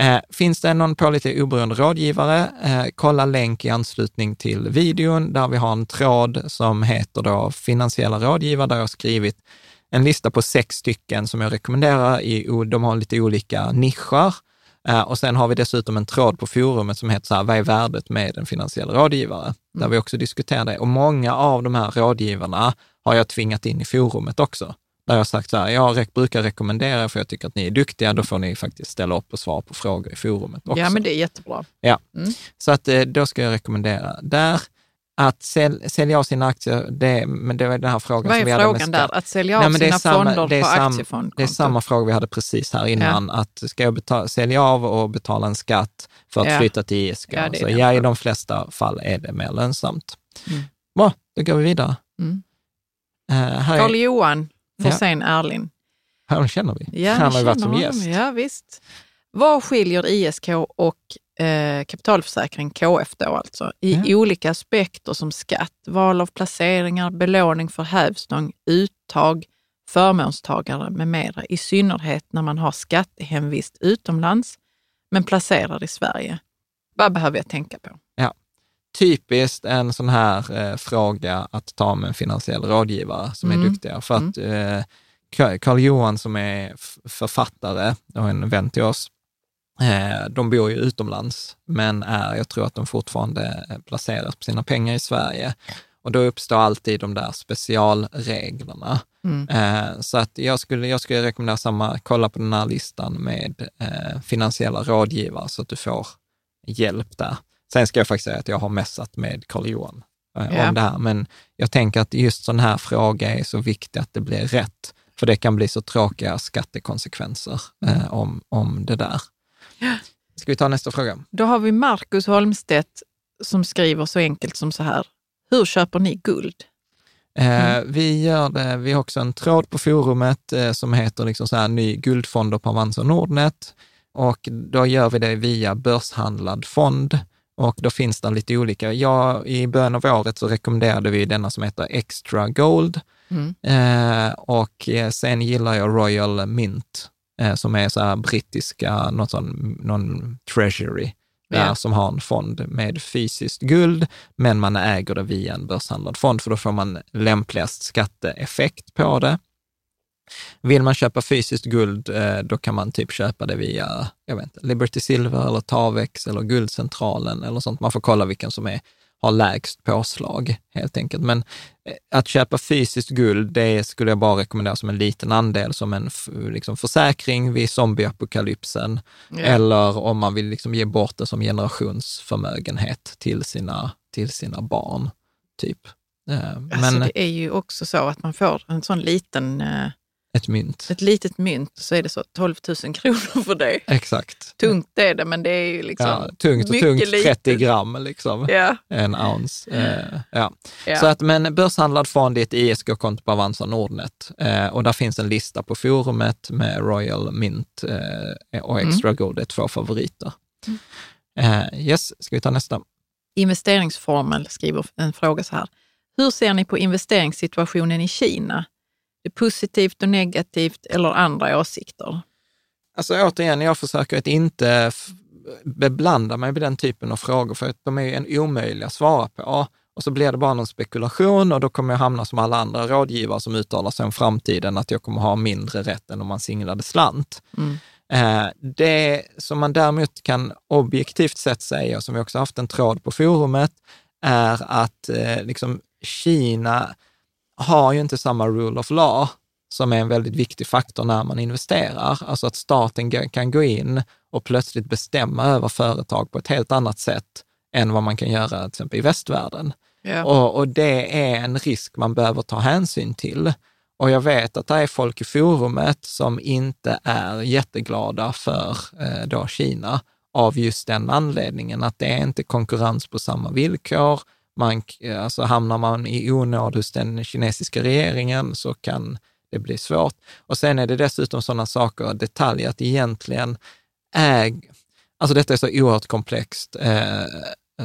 Eh, finns det någon pålitlig oberoende rådgivare? Eh, kolla länk i anslutning till videon där vi har en tråd som heter då finansiella rådgivare där jag har skrivit en lista på sex stycken som jag rekommenderar. I, de har lite olika nischer. Eh, och sen har vi dessutom en tråd på forumet som heter så här, vad är värdet med en finansiell rådgivare? Där vi också diskuterar det. Och många av de här rådgivarna har jag tvingat in i forumet också. Där jag har sagt så här, jag brukar rekommendera er för jag tycker att ni är duktiga, då får ni faktiskt ställa upp och svara på frågor i forumet också. Ja, men det är jättebra. Ja, Mm. så att eh, då ska jag rekommendera där. Att säl, sälja av sina aktier, det, men det var den här frågan Vad som vi är hade med frågan där? Att sälja av Nej, sina samma- fonder på aktiefondkonto? Det är samma fråga vi hade precis här innan, att ska jag betala, sälja av och betala en skatt för att Ja. flytta till ISK? Ja, så ja, i frågan. de flesta fall är det mer lönsamt. Mm. Bra, då går vi vidare. Mm. Uh, är, Carl-Johan Forsén Erlind. här känner vi. Ja, Han har ju varit känner som honom. gäst. Ja, visst. Vad skiljer ISK och eh, kapitalförsäkring, KF då alltså, i Ja. olika aspekter som skatt, val av placeringar, belåning för hävstång, uttag, förmånstagare med mera, i synnerhet när man har skattehemvist utomlands men placerar i Sverige. Vad behöver jag tänka på? typiskt en sån här eh, fråga att ta med en finansiell rådgivare som Mm. är duktiga. För att eh, Carl Johan som är författare och en vän till oss, de bor ju utomlands, men är, jag tror att de fortfarande eh, placeras på sina pengar i Sverige. Och då uppstår alltid de där specialreglerna. Mm. Eh, så att jag skulle, jag skulle rekommendera samma, kolla på den här listan med eh, finansiella rådgivare så att du får hjälp där. Sen ska jag faktiskt säga att jag har mässat med Carl-Johan eh, Ja. om det här, men jag tänker att just sån här fråga är så viktig att det blir rätt, för det kan bli så tråkiga skattekonsekvenser eh, om, om det där. Ska vi ta nästa fråga? Då har vi Marcus Holmstedt som skriver så enkelt som så här. Hur köper ni guld? Eh, vi gör det, vi har också en tråd på forumet eh, som heter liksom så här, ny guldfonder på Avanza Nordnet och då gör vi det via börshandlad fond och då finns det lite olika. Ja, I början av året så rekommenderade vi denna som heter Extra Gold Mm. eh, och eh, sen gillar jag Royal Mint eh, som är så brittiska, någon, sån, någon treasury där Ja. som har en fond med fysiskt guld, men man äger det via en börshandlad fond, för då får man lämpligast skatteeffekt på det. Vill man köpa fysiskt guld, eh, då kan man typ köpa det via jag vet inte, Liberty Silver eller Tavex eller Guldcentralen eller sånt. Man får kolla vilken som är, har lägst påslag helt enkelt. Men eh, att köpa fysiskt guld, det skulle jag bara rekommendera som en liten andel, som en liksom försäkring vid zombieapokalypsen. Ja. Eller om man vill liksom ge bort det som generationsförmögenhet till sina, till sina barn, typ. Eh, Alltså, Men det är ju också så att man får en sån liten, eh, ett mynt. ett litet mynt så är det så 12 000 kronor för det. Exakt. Tungt är det, men det är ju liksom Ja, tungt och tungt, 30 litet. gram liksom. Ja, En ounce. Eh, ja. ja. Så att, men börshandlad fond är ett ISK-konto på Avanza Nordnet eh, och där finns en lista på forumet med Royal Mint eh, och Extra Gold, det är två favoriter. Eh, yes, ska vi ta nästa? Investeringsformel skriver en fråga så här. Hur ser ni på investeringssituationen i Kina? Det positivt och negativt eller andra åsikter? Alltså återigen, jag försöker att inte beblanda mig med den typen av frågor, för att de är en omöjliga att svara på. Och så blir det bara någon spekulation och då kommer jag hamna som alla andra rådgivare som uttalar sig om framtiden, att jag kommer ha mindre rätt än om man singlade slant. Mm. Eh, Det som man däremot kan objektivt sett säga, och som vi också haft en tråd på forumet, är att eh, liksom, Kina har ju inte samma rule of law som är en väldigt viktig faktor när man investerar. Alltså att staten kan gå in och plötsligt bestämma över företag på ett helt annat sätt än vad man kan göra till exempel i västvärlden. Ja. Och, och det är en risk man behöver ta hänsyn till. Och jag vet att det är folk i forumet som inte är jätteglada för eh, då Kina av just den anledningen, att det är inte konkurrens på samma villkor. Man, eh, alltså hamnar man i onåd hos den kinesiska regeringen så kan det bli svårt. Och sen är det dessutom sådana saker, detaljer, att egentligen äg, alltså detta är så oerhört komplext, eh,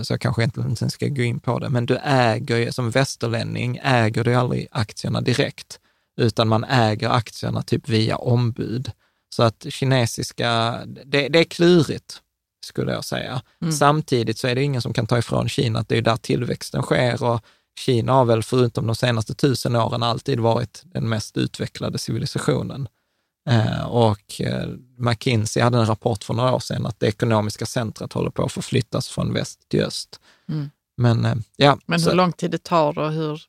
så jag kanske egentligen inte ska gå in på det, men du äger ju, som västerlänning äger du aldrig aktierna direkt, utan man äger aktierna typ via ombud. Så att kinesiska, det, det är klurigt, skulle jag säga. Samtidigt så är det ingen som kan ta ifrån Kina att det är där tillväxten sker och Kina har väl förutom de senaste tusen åren alltid varit den mest utvecklade civilisationen. Eh, och eh, McKinsey hade en rapport för några år sedan att det ekonomiska centret håller på att förflyttas från väst till öst. Mm. Men eh, ja, Men så- hur lång tid det tar och hur...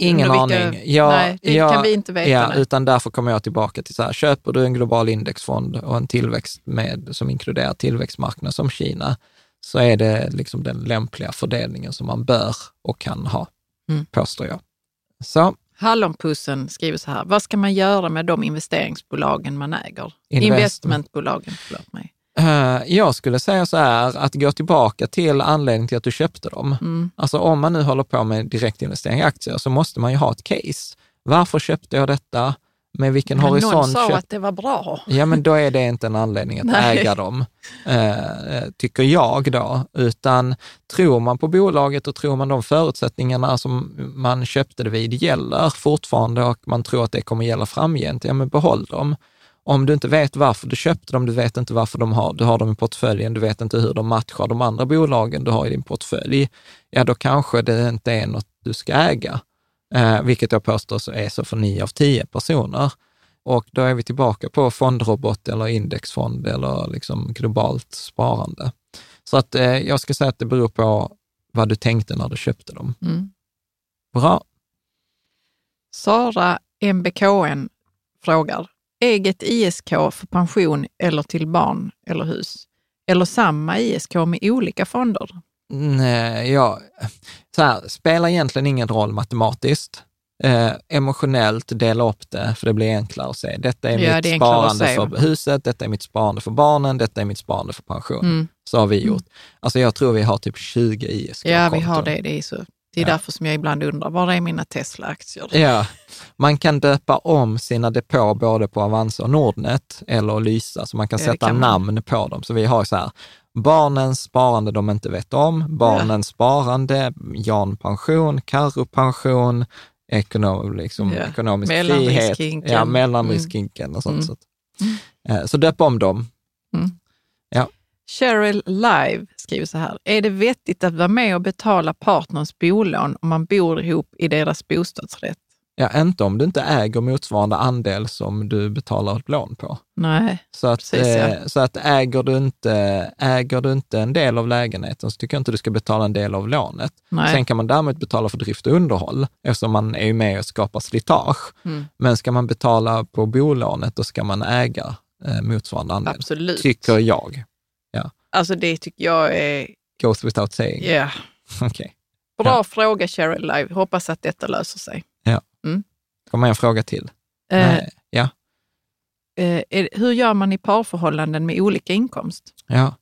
Ingen vilka- aning. Jag, Nej, det jag, kan vi inte veta. Ja, utan därför kommer jag tillbaka till så här, köper du en global indexfond och en tillväxt med, som inkluderar tillväxtmarknader som Kina, så är det liksom den lämpliga fördelningen som man bör och kan ha, Mm. påstår jag. Så, Hallonpussen skriver så här. Vad ska man göra med de investeringsbolagen man äger? Investment. Investmentbolagen, förlåt mig. Eh, jag skulle säga så här, att gå tillbaka till anledningen till att du köpte dem. Mm. Alltså om man nu håller på med direktinvestering i aktier så måste man ju ha ett case. Varför köpte jag detta? Med vilken Men horisont någon sa köpte att det var bra. Ja, men då är det inte en anledning att [LAUGHS] Nej. äga dem, eh, tycker jag då. Utan tror man på bolaget och tror man de förutsättningarna som man köpte det vid gäller fortfarande och man tror att det kommer gälla framgent, ja men behåll dem. Om du inte vet varför du köpte dem, du vet inte varför de har, du har dem i portföljen, du vet inte hur de matchar de andra bolagen du har i din portfölj, ja då kanske det inte är något du ska äga. Eh, vilket jag påstår så är så för nio av tio personer. Och då är vi tillbaka på fondrobot eller indexfond eller liksom globalt sparande. Så att eh, jag ska säga att det beror på vad du tänkte när du köpte dem. Mm. Bra. Sara MBKN frågar. Eget ISK för pension eller till barn eller hus? Eller samma ISK med olika fonder? Nej, ja, så här, spelar egentligen ingen roll matematiskt. Eh, emotionellt dela upp det, för det blir enklare att se. Detta är Ja, mitt det är sparande för huset, detta är mitt sparande för barnen, detta är mitt sparande för pension. Mm. Så har vi gjort. Alltså jag tror vi har typ 20 ISK. Ja, vi har det. Det är så Det är Ja. därför som jag ibland undrar, var är mina Tesla-aktier? Ja, man kan döpa om sina depåer både på Avanza och Nordnet eller Lysa, så man kan Ja, sätta kan man. namn på dem. Så vi har så här, barnens sparande de inte vet om, barnens sparande, Jan pension, Karo pension, ekonom, liksom, Ja, ekonomisk frihet, ja, mellanriskinken och sånt. Mm. Så, att, eh, så döp om dem. Cheryl Live skriver så här. Är det vettigt att vara med och betala partners bolån om man bor ihop i deras bostadsrätt? Ja, inte om du inte äger motsvarande andel som du betalar ett lån på. Nej. Så att, Precis, ja. eh, så att äger, du inte, äger du inte en del av lägenheten så tycker jag inte du ska betala en del av lånet. Nej. Sen kan man däremot betala för drift och underhåll eftersom man är med och skapar slitage. Mm. Men ska man betala på bolånet då ska man äga eh, motsvarande andel, Absolut. tycker jag. Alltså det tycker jag är... Goes without saying. Ja. [LAUGHS] Okej. Bra Ja. fråga Cheryl Live. Hoppas att detta löser sig. Kommer en fråga till? Eh. Ja. eh, är, hur gör man i parförhållanden med olika inkomst? ja.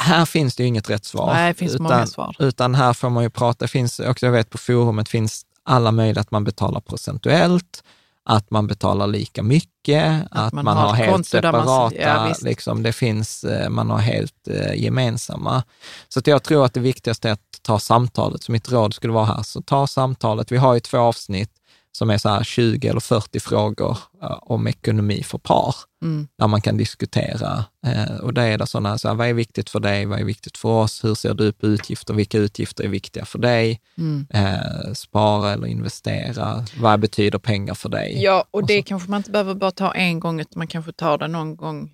Här finns det ju inget rätt svar. Nej, det finns många svar. Utan här får man ju prata, det finns också, jag vet på forumet finns alla möjliga att man betalar procentuellt, att man betalar lika mycket, att, man man, har helt där man- separata, ja, liksom, det finns, eh, man har helt eh, gemensamma. Så att jag tror att det viktigaste är att ta samtalet. Så mitt råd skulle vara här, så ta samtalet. Vi har ju två avsnitt som är så här 20 eller 40 frågor eh, om ekonomi för par, Mm. där man kan diskutera. Eh, och där är det sådana, så här, vad är viktigt för dig, vad är viktigt för oss, hur ser du på utgifter, vilka utgifter är viktiga för dig, Mm. eh, spara eller investera, vad betyder pengar för dig? Ja, och det Och så- kanske man inte behöver bara ta en gång, utan man kanske tar det någon gång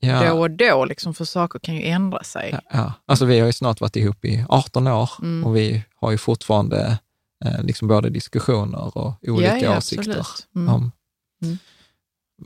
Ja. då och då, liksom, för saker kan ju ändra sig. Ja, ja. Alltså vi har ju snart varit ihop i 18 år Mm. och vi har ju fortfarande eh, liksom både diskussioner och olika ja, ja, åsikter. Mm. Om. Mm.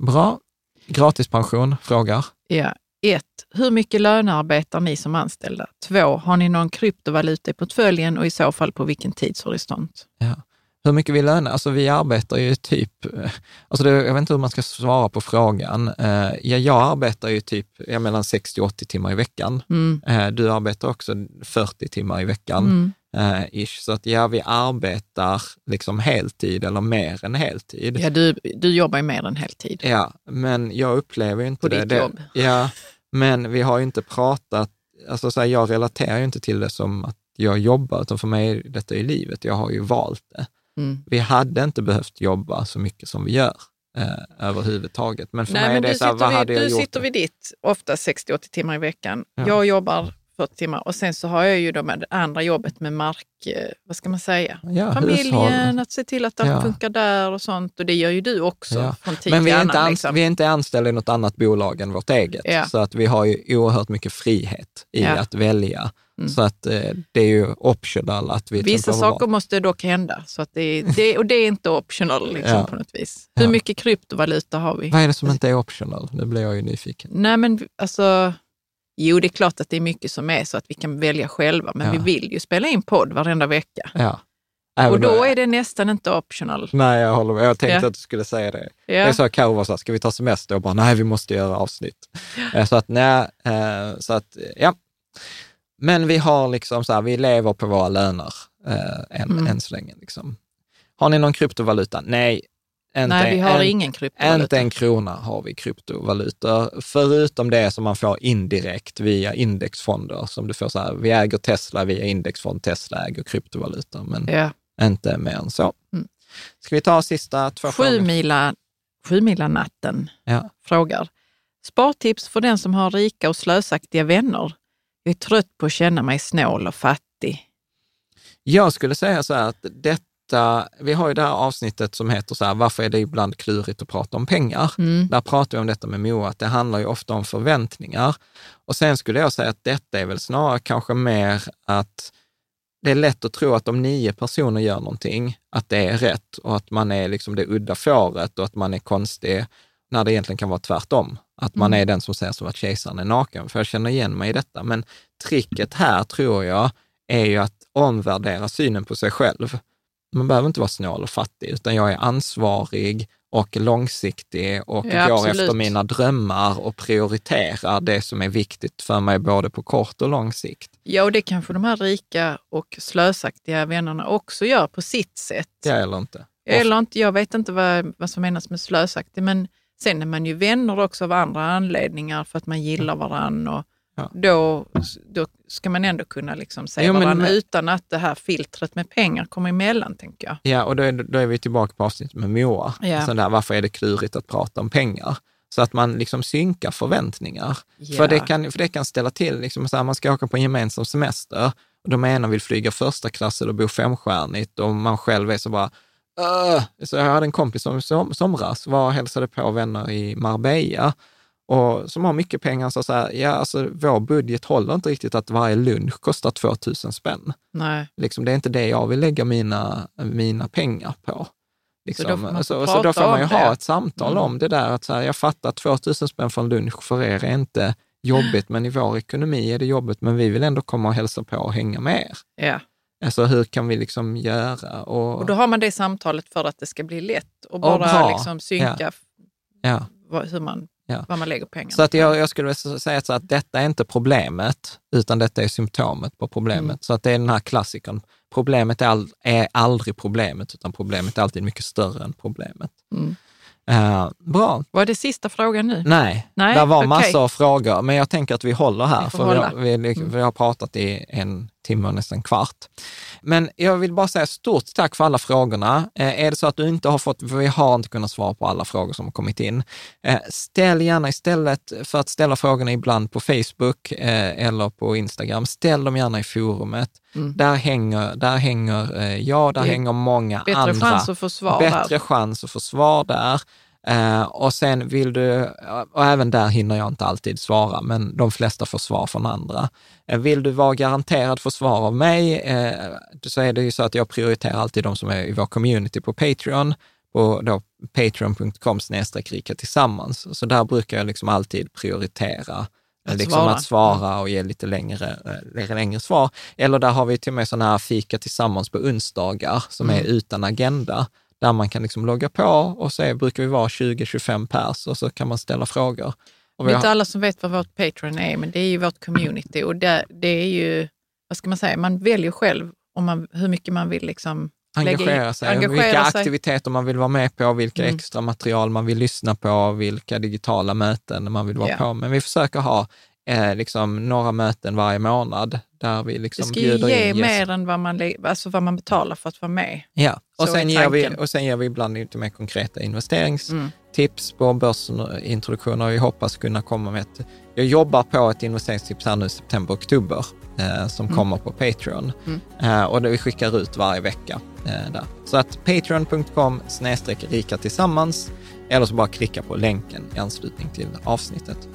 Bra. Gratispension frågar. Ja. Ett, hur mycket lönearbetar ni som anställda? Två, har ni någon kryptovaluta i portföljen och i så fall på vilken tidshorisont? Ja. Hur mycket vi lönar? Alltså vi arbetar ju typ, eh, alltså det, jag vet inte hur man ska svara på frågan. Eh, ja, jag arbetar ju typ ja, mellan 60 och 80 timmar i veckan. Mm. Du arbetar också 40 timmar i veckan. Mm. Eh, ish. Så att ja, vi arbetar liksom heltid eller mer än heltid. Ja, du, du jobbar ju mer än heltid. Ja, men jag upplever ju inte På det. ditt det. jobb. Ja, [LAUGHS] men vi har ju inte pratat, alltså så här, jag relaterar ju inte till det som att jag jobbar, utan för mig är detta i livet. Jag har ju valt det. Mm. Vi hade inte behövt jobba så mycket som vi gör eh, överhuvudtaget. Men för Nej, mig är men det du så här, sitter, vad vid, hade jag du gjort? sitter vid ditt, ofta 60-80 timmar i veckan. Ja. Jag jobbar 40 timmar och sen så har jag ju det andra jobbet med mark, eh, vad ska man säga, ja, familjen, hushåll. att se till att allt Ja. funkar där och sånt. Och det gör ju du också Ja. från tid Men vi är, annan. inte ans- liksom. vi är inte anställda i något annat bolag än vårt eget. Ja. Så att vi har ju oerhört mycket frihet i Ja. att välja. Mm. Så att eh, det är ju optional att vi Vissa saker måste dock hända, så att det, det, och det är inte optional [LAUGHS] liksom, Ja. på något vis. Ja. Hur mycket kryptovaluta har vi? Vad är det som inte är optional? Nu blir jag ju nyfiken. Nej, men alltså, jo, det är klart att det är mycket som är så att vi kan välja själva, men Ja. vi vill ju spela in podd varenda vecka. Ja. Även Och då är det nästan inte optional. Nej, jag håller med. Jag tänkte Ja. att du skulle säga det. Ja. Jag sa Karo var så här, ska vi ta semester? Och bara, nej, vi måste göra avsnitt. Eh, Så att, nej, eh, så att, ja. Men vi har liksom så här, vi lever på våra löner eh, än, Mm. än så länge. Liksom. Har ni någon kryptovaluta? Nej. Inte, Nej, vi har en, ingen kryptovaluta. Inte en krona har vi kryptovalutor, förutom det som man får indirekt via indexfonder. Som du får så här, vi äger Tesla via indexfond, Tesla äger kryptovalutor, men Ja. inte mer än så. Mm. Ska vi ta sista två Sju frågor? mila, sju mila natten Ja. frågar. Spartips för den som har rika och slösaktiga vänner. Jag är trött på att känna mig snål och fattig. Jag skulle säga så här att detta, vi har ju det här avsnittet som heter så här, varför är det ibland klurigt att prata om pengar? Mm. Där pratar vi om detta med Moa, att det handlar ju ofta om förväntningar. Och sen skulle jag säga att detta är väl snarare kanske mer att det är lätt att tro att om nio personer gör någonting, att det är rätt och att man är liksom det udda fåret och att man är konstig, när det egentligen kan vara tvärtom. Att man Mm. är den som säger som att kejsaren är naken, för jag känner igen mig i detta. Men tricket här tror jag är ju att omvärdera synen på sig själv. Man behöver inte vara snål och fattig, utan jag är ansvarig och långsiktig och Ja, går absolut. efter mina drömmar och prioriterar det som är viktigt för mig både på kort och lång sikt. Ja, och det kanske de här rika och slösaktiga vännerna också gör på sitt sätt. Ja eller inte? Eller inte, jag vet inte vad, vad som menas med slösaktig, men sen är man ju vänner också av andra anledningar för att man gillar varann och Ja. då, då ska man ändå kunna liksom se Jo, varandra men- utan att det här filtret med pengar kommer emellan, tänker jag. Ja, och då är, då är vi tillbaka på avsnittet med Moa. Ja. Så där, varför är det klurigt att prata om pengar? Så att man liksom synkar förväntningar. Ja. För, det kan, för det kan ställa till, liksom så här, man ska åka på en gemensam semester och de ena vill flyga första klass och bo femstjärnigt och man själv är så bara, "Åh!" så jag hade en kompis som som, somras var och hälsade på vänner i Marbella och som har mycket pengar, så här, ja alltså vår budget håller inte riktigt att varje lunch kostar 2000 spänn. Nej. Liksom, det är inte det jag vill lägga mina, mina pengar på. Liksom. Så då får man så, så då får man ju om ha det. ett samtal Mm. om det där. Att så här, jag fattar 2000 spänn för en lunch för er är inte jobbigt, men i vår ekonomi är det jobbigt, men vi vill ändå komma och hälsa på och hänga med er. Ja. Alltså hur kan vi liksom göra? Och, Och då har man det samtalet för att det ska bli lätt och Och bara bra. liksom synka ja. vad, hur man, Ja. vad man lägger pengarna Så att jag, jag skulle vilja säga så att detta är inte problemet, utan detta är symptomet på problemet. Mm. Så att det är den här klassikern. Problemet är, all, är aldrig problemet, utan problemet är alltid mycket större än problemet. Mm. Eh, bra. Var det sista frågan nu? Nej, Nej, det var okej. massor av frågor, men jag tänker att vi håller här, Vi för vi har, hålla. vi, Mm. vi har pratat i en timme och nästan kvart. Men jag vill bara säga stort tack för alla frågorna. Eh, är det så att du inte har fått, vi har inte kunnat svara på alla frågor som har kommit in, eh, ställ gärna istället för att ställa frågorna ibland på Facebook eh, eller på Instagram, ställ dem gärna i forumet. Mm. Där hänger, där hänger jag, där hänger många Bättre andra chans att få svar bättre där. chans att få svar där. Eh, och sen vill du, och även där hinner jag inte alltid svara, men de flesta får svar från andra. Eh, vill du vara garanterad få svar av mig, eh, så är det ju så att jag prioriterar alltid de som är i vår community på Patreon, på då patreon.com rika tillsammans. Så där brukar jag liksom alltid prioritera Att liksom svara. att svara och ge lite längre, eh, längre svar. Eller där har vi till och med sådana här fika tillsammans på onsdagar som Mm. är utan agenda, där man kan liksom logga på och så brukar vi vara 20-25 pers och så kan man ställa frågor. Och Det är inte har, alla som vet vad vårt Patreon är, men det är ju vårt community och det, det är ju, vad ska man säga, man väljer själv om man, hur mycket man vill liksom engagera sig, engagera vilka sig. aktiviteter man vill vara med på, vilka Mm. extra material man vill lyssna på, vilka digitala möten man vill vara Ja. på. Men vi försöker ha eh, liksom några möten varje månad där vi Det liksom ska ju bjuder ge in gäster. mer än vad man, alltså vad man betalar för att vara med. Ja, och Så sen, ger vi, och sen ger vi ibland lite mer konkreta investeringstips Mm. på börsintroduktioner vi hoppas kunna komma med ett... Jag jobbar på ett investeringstips här nu i september, oktober eh, som Mm. kommer på Patreon. Mm. Eh, och det vi skickar ut varje vecka. Eh, där. Så att patreon.com rika tillsammans eller så bara klicka på länken i anslutning till avsnittet.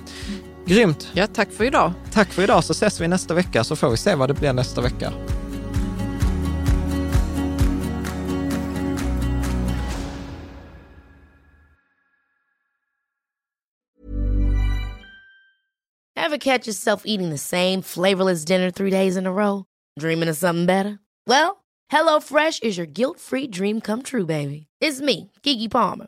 Grymt! Ja, tack för idag. Tack för idag så ses vi nästa vecka så får vi se vad det blir nästa vecka. Ever catch yourself eating the same flavorless dinner three days in a row? Dreaming of something better? Well, HelloFresh is your guilt free dream come true, baby. It's me, Gigi Palmer.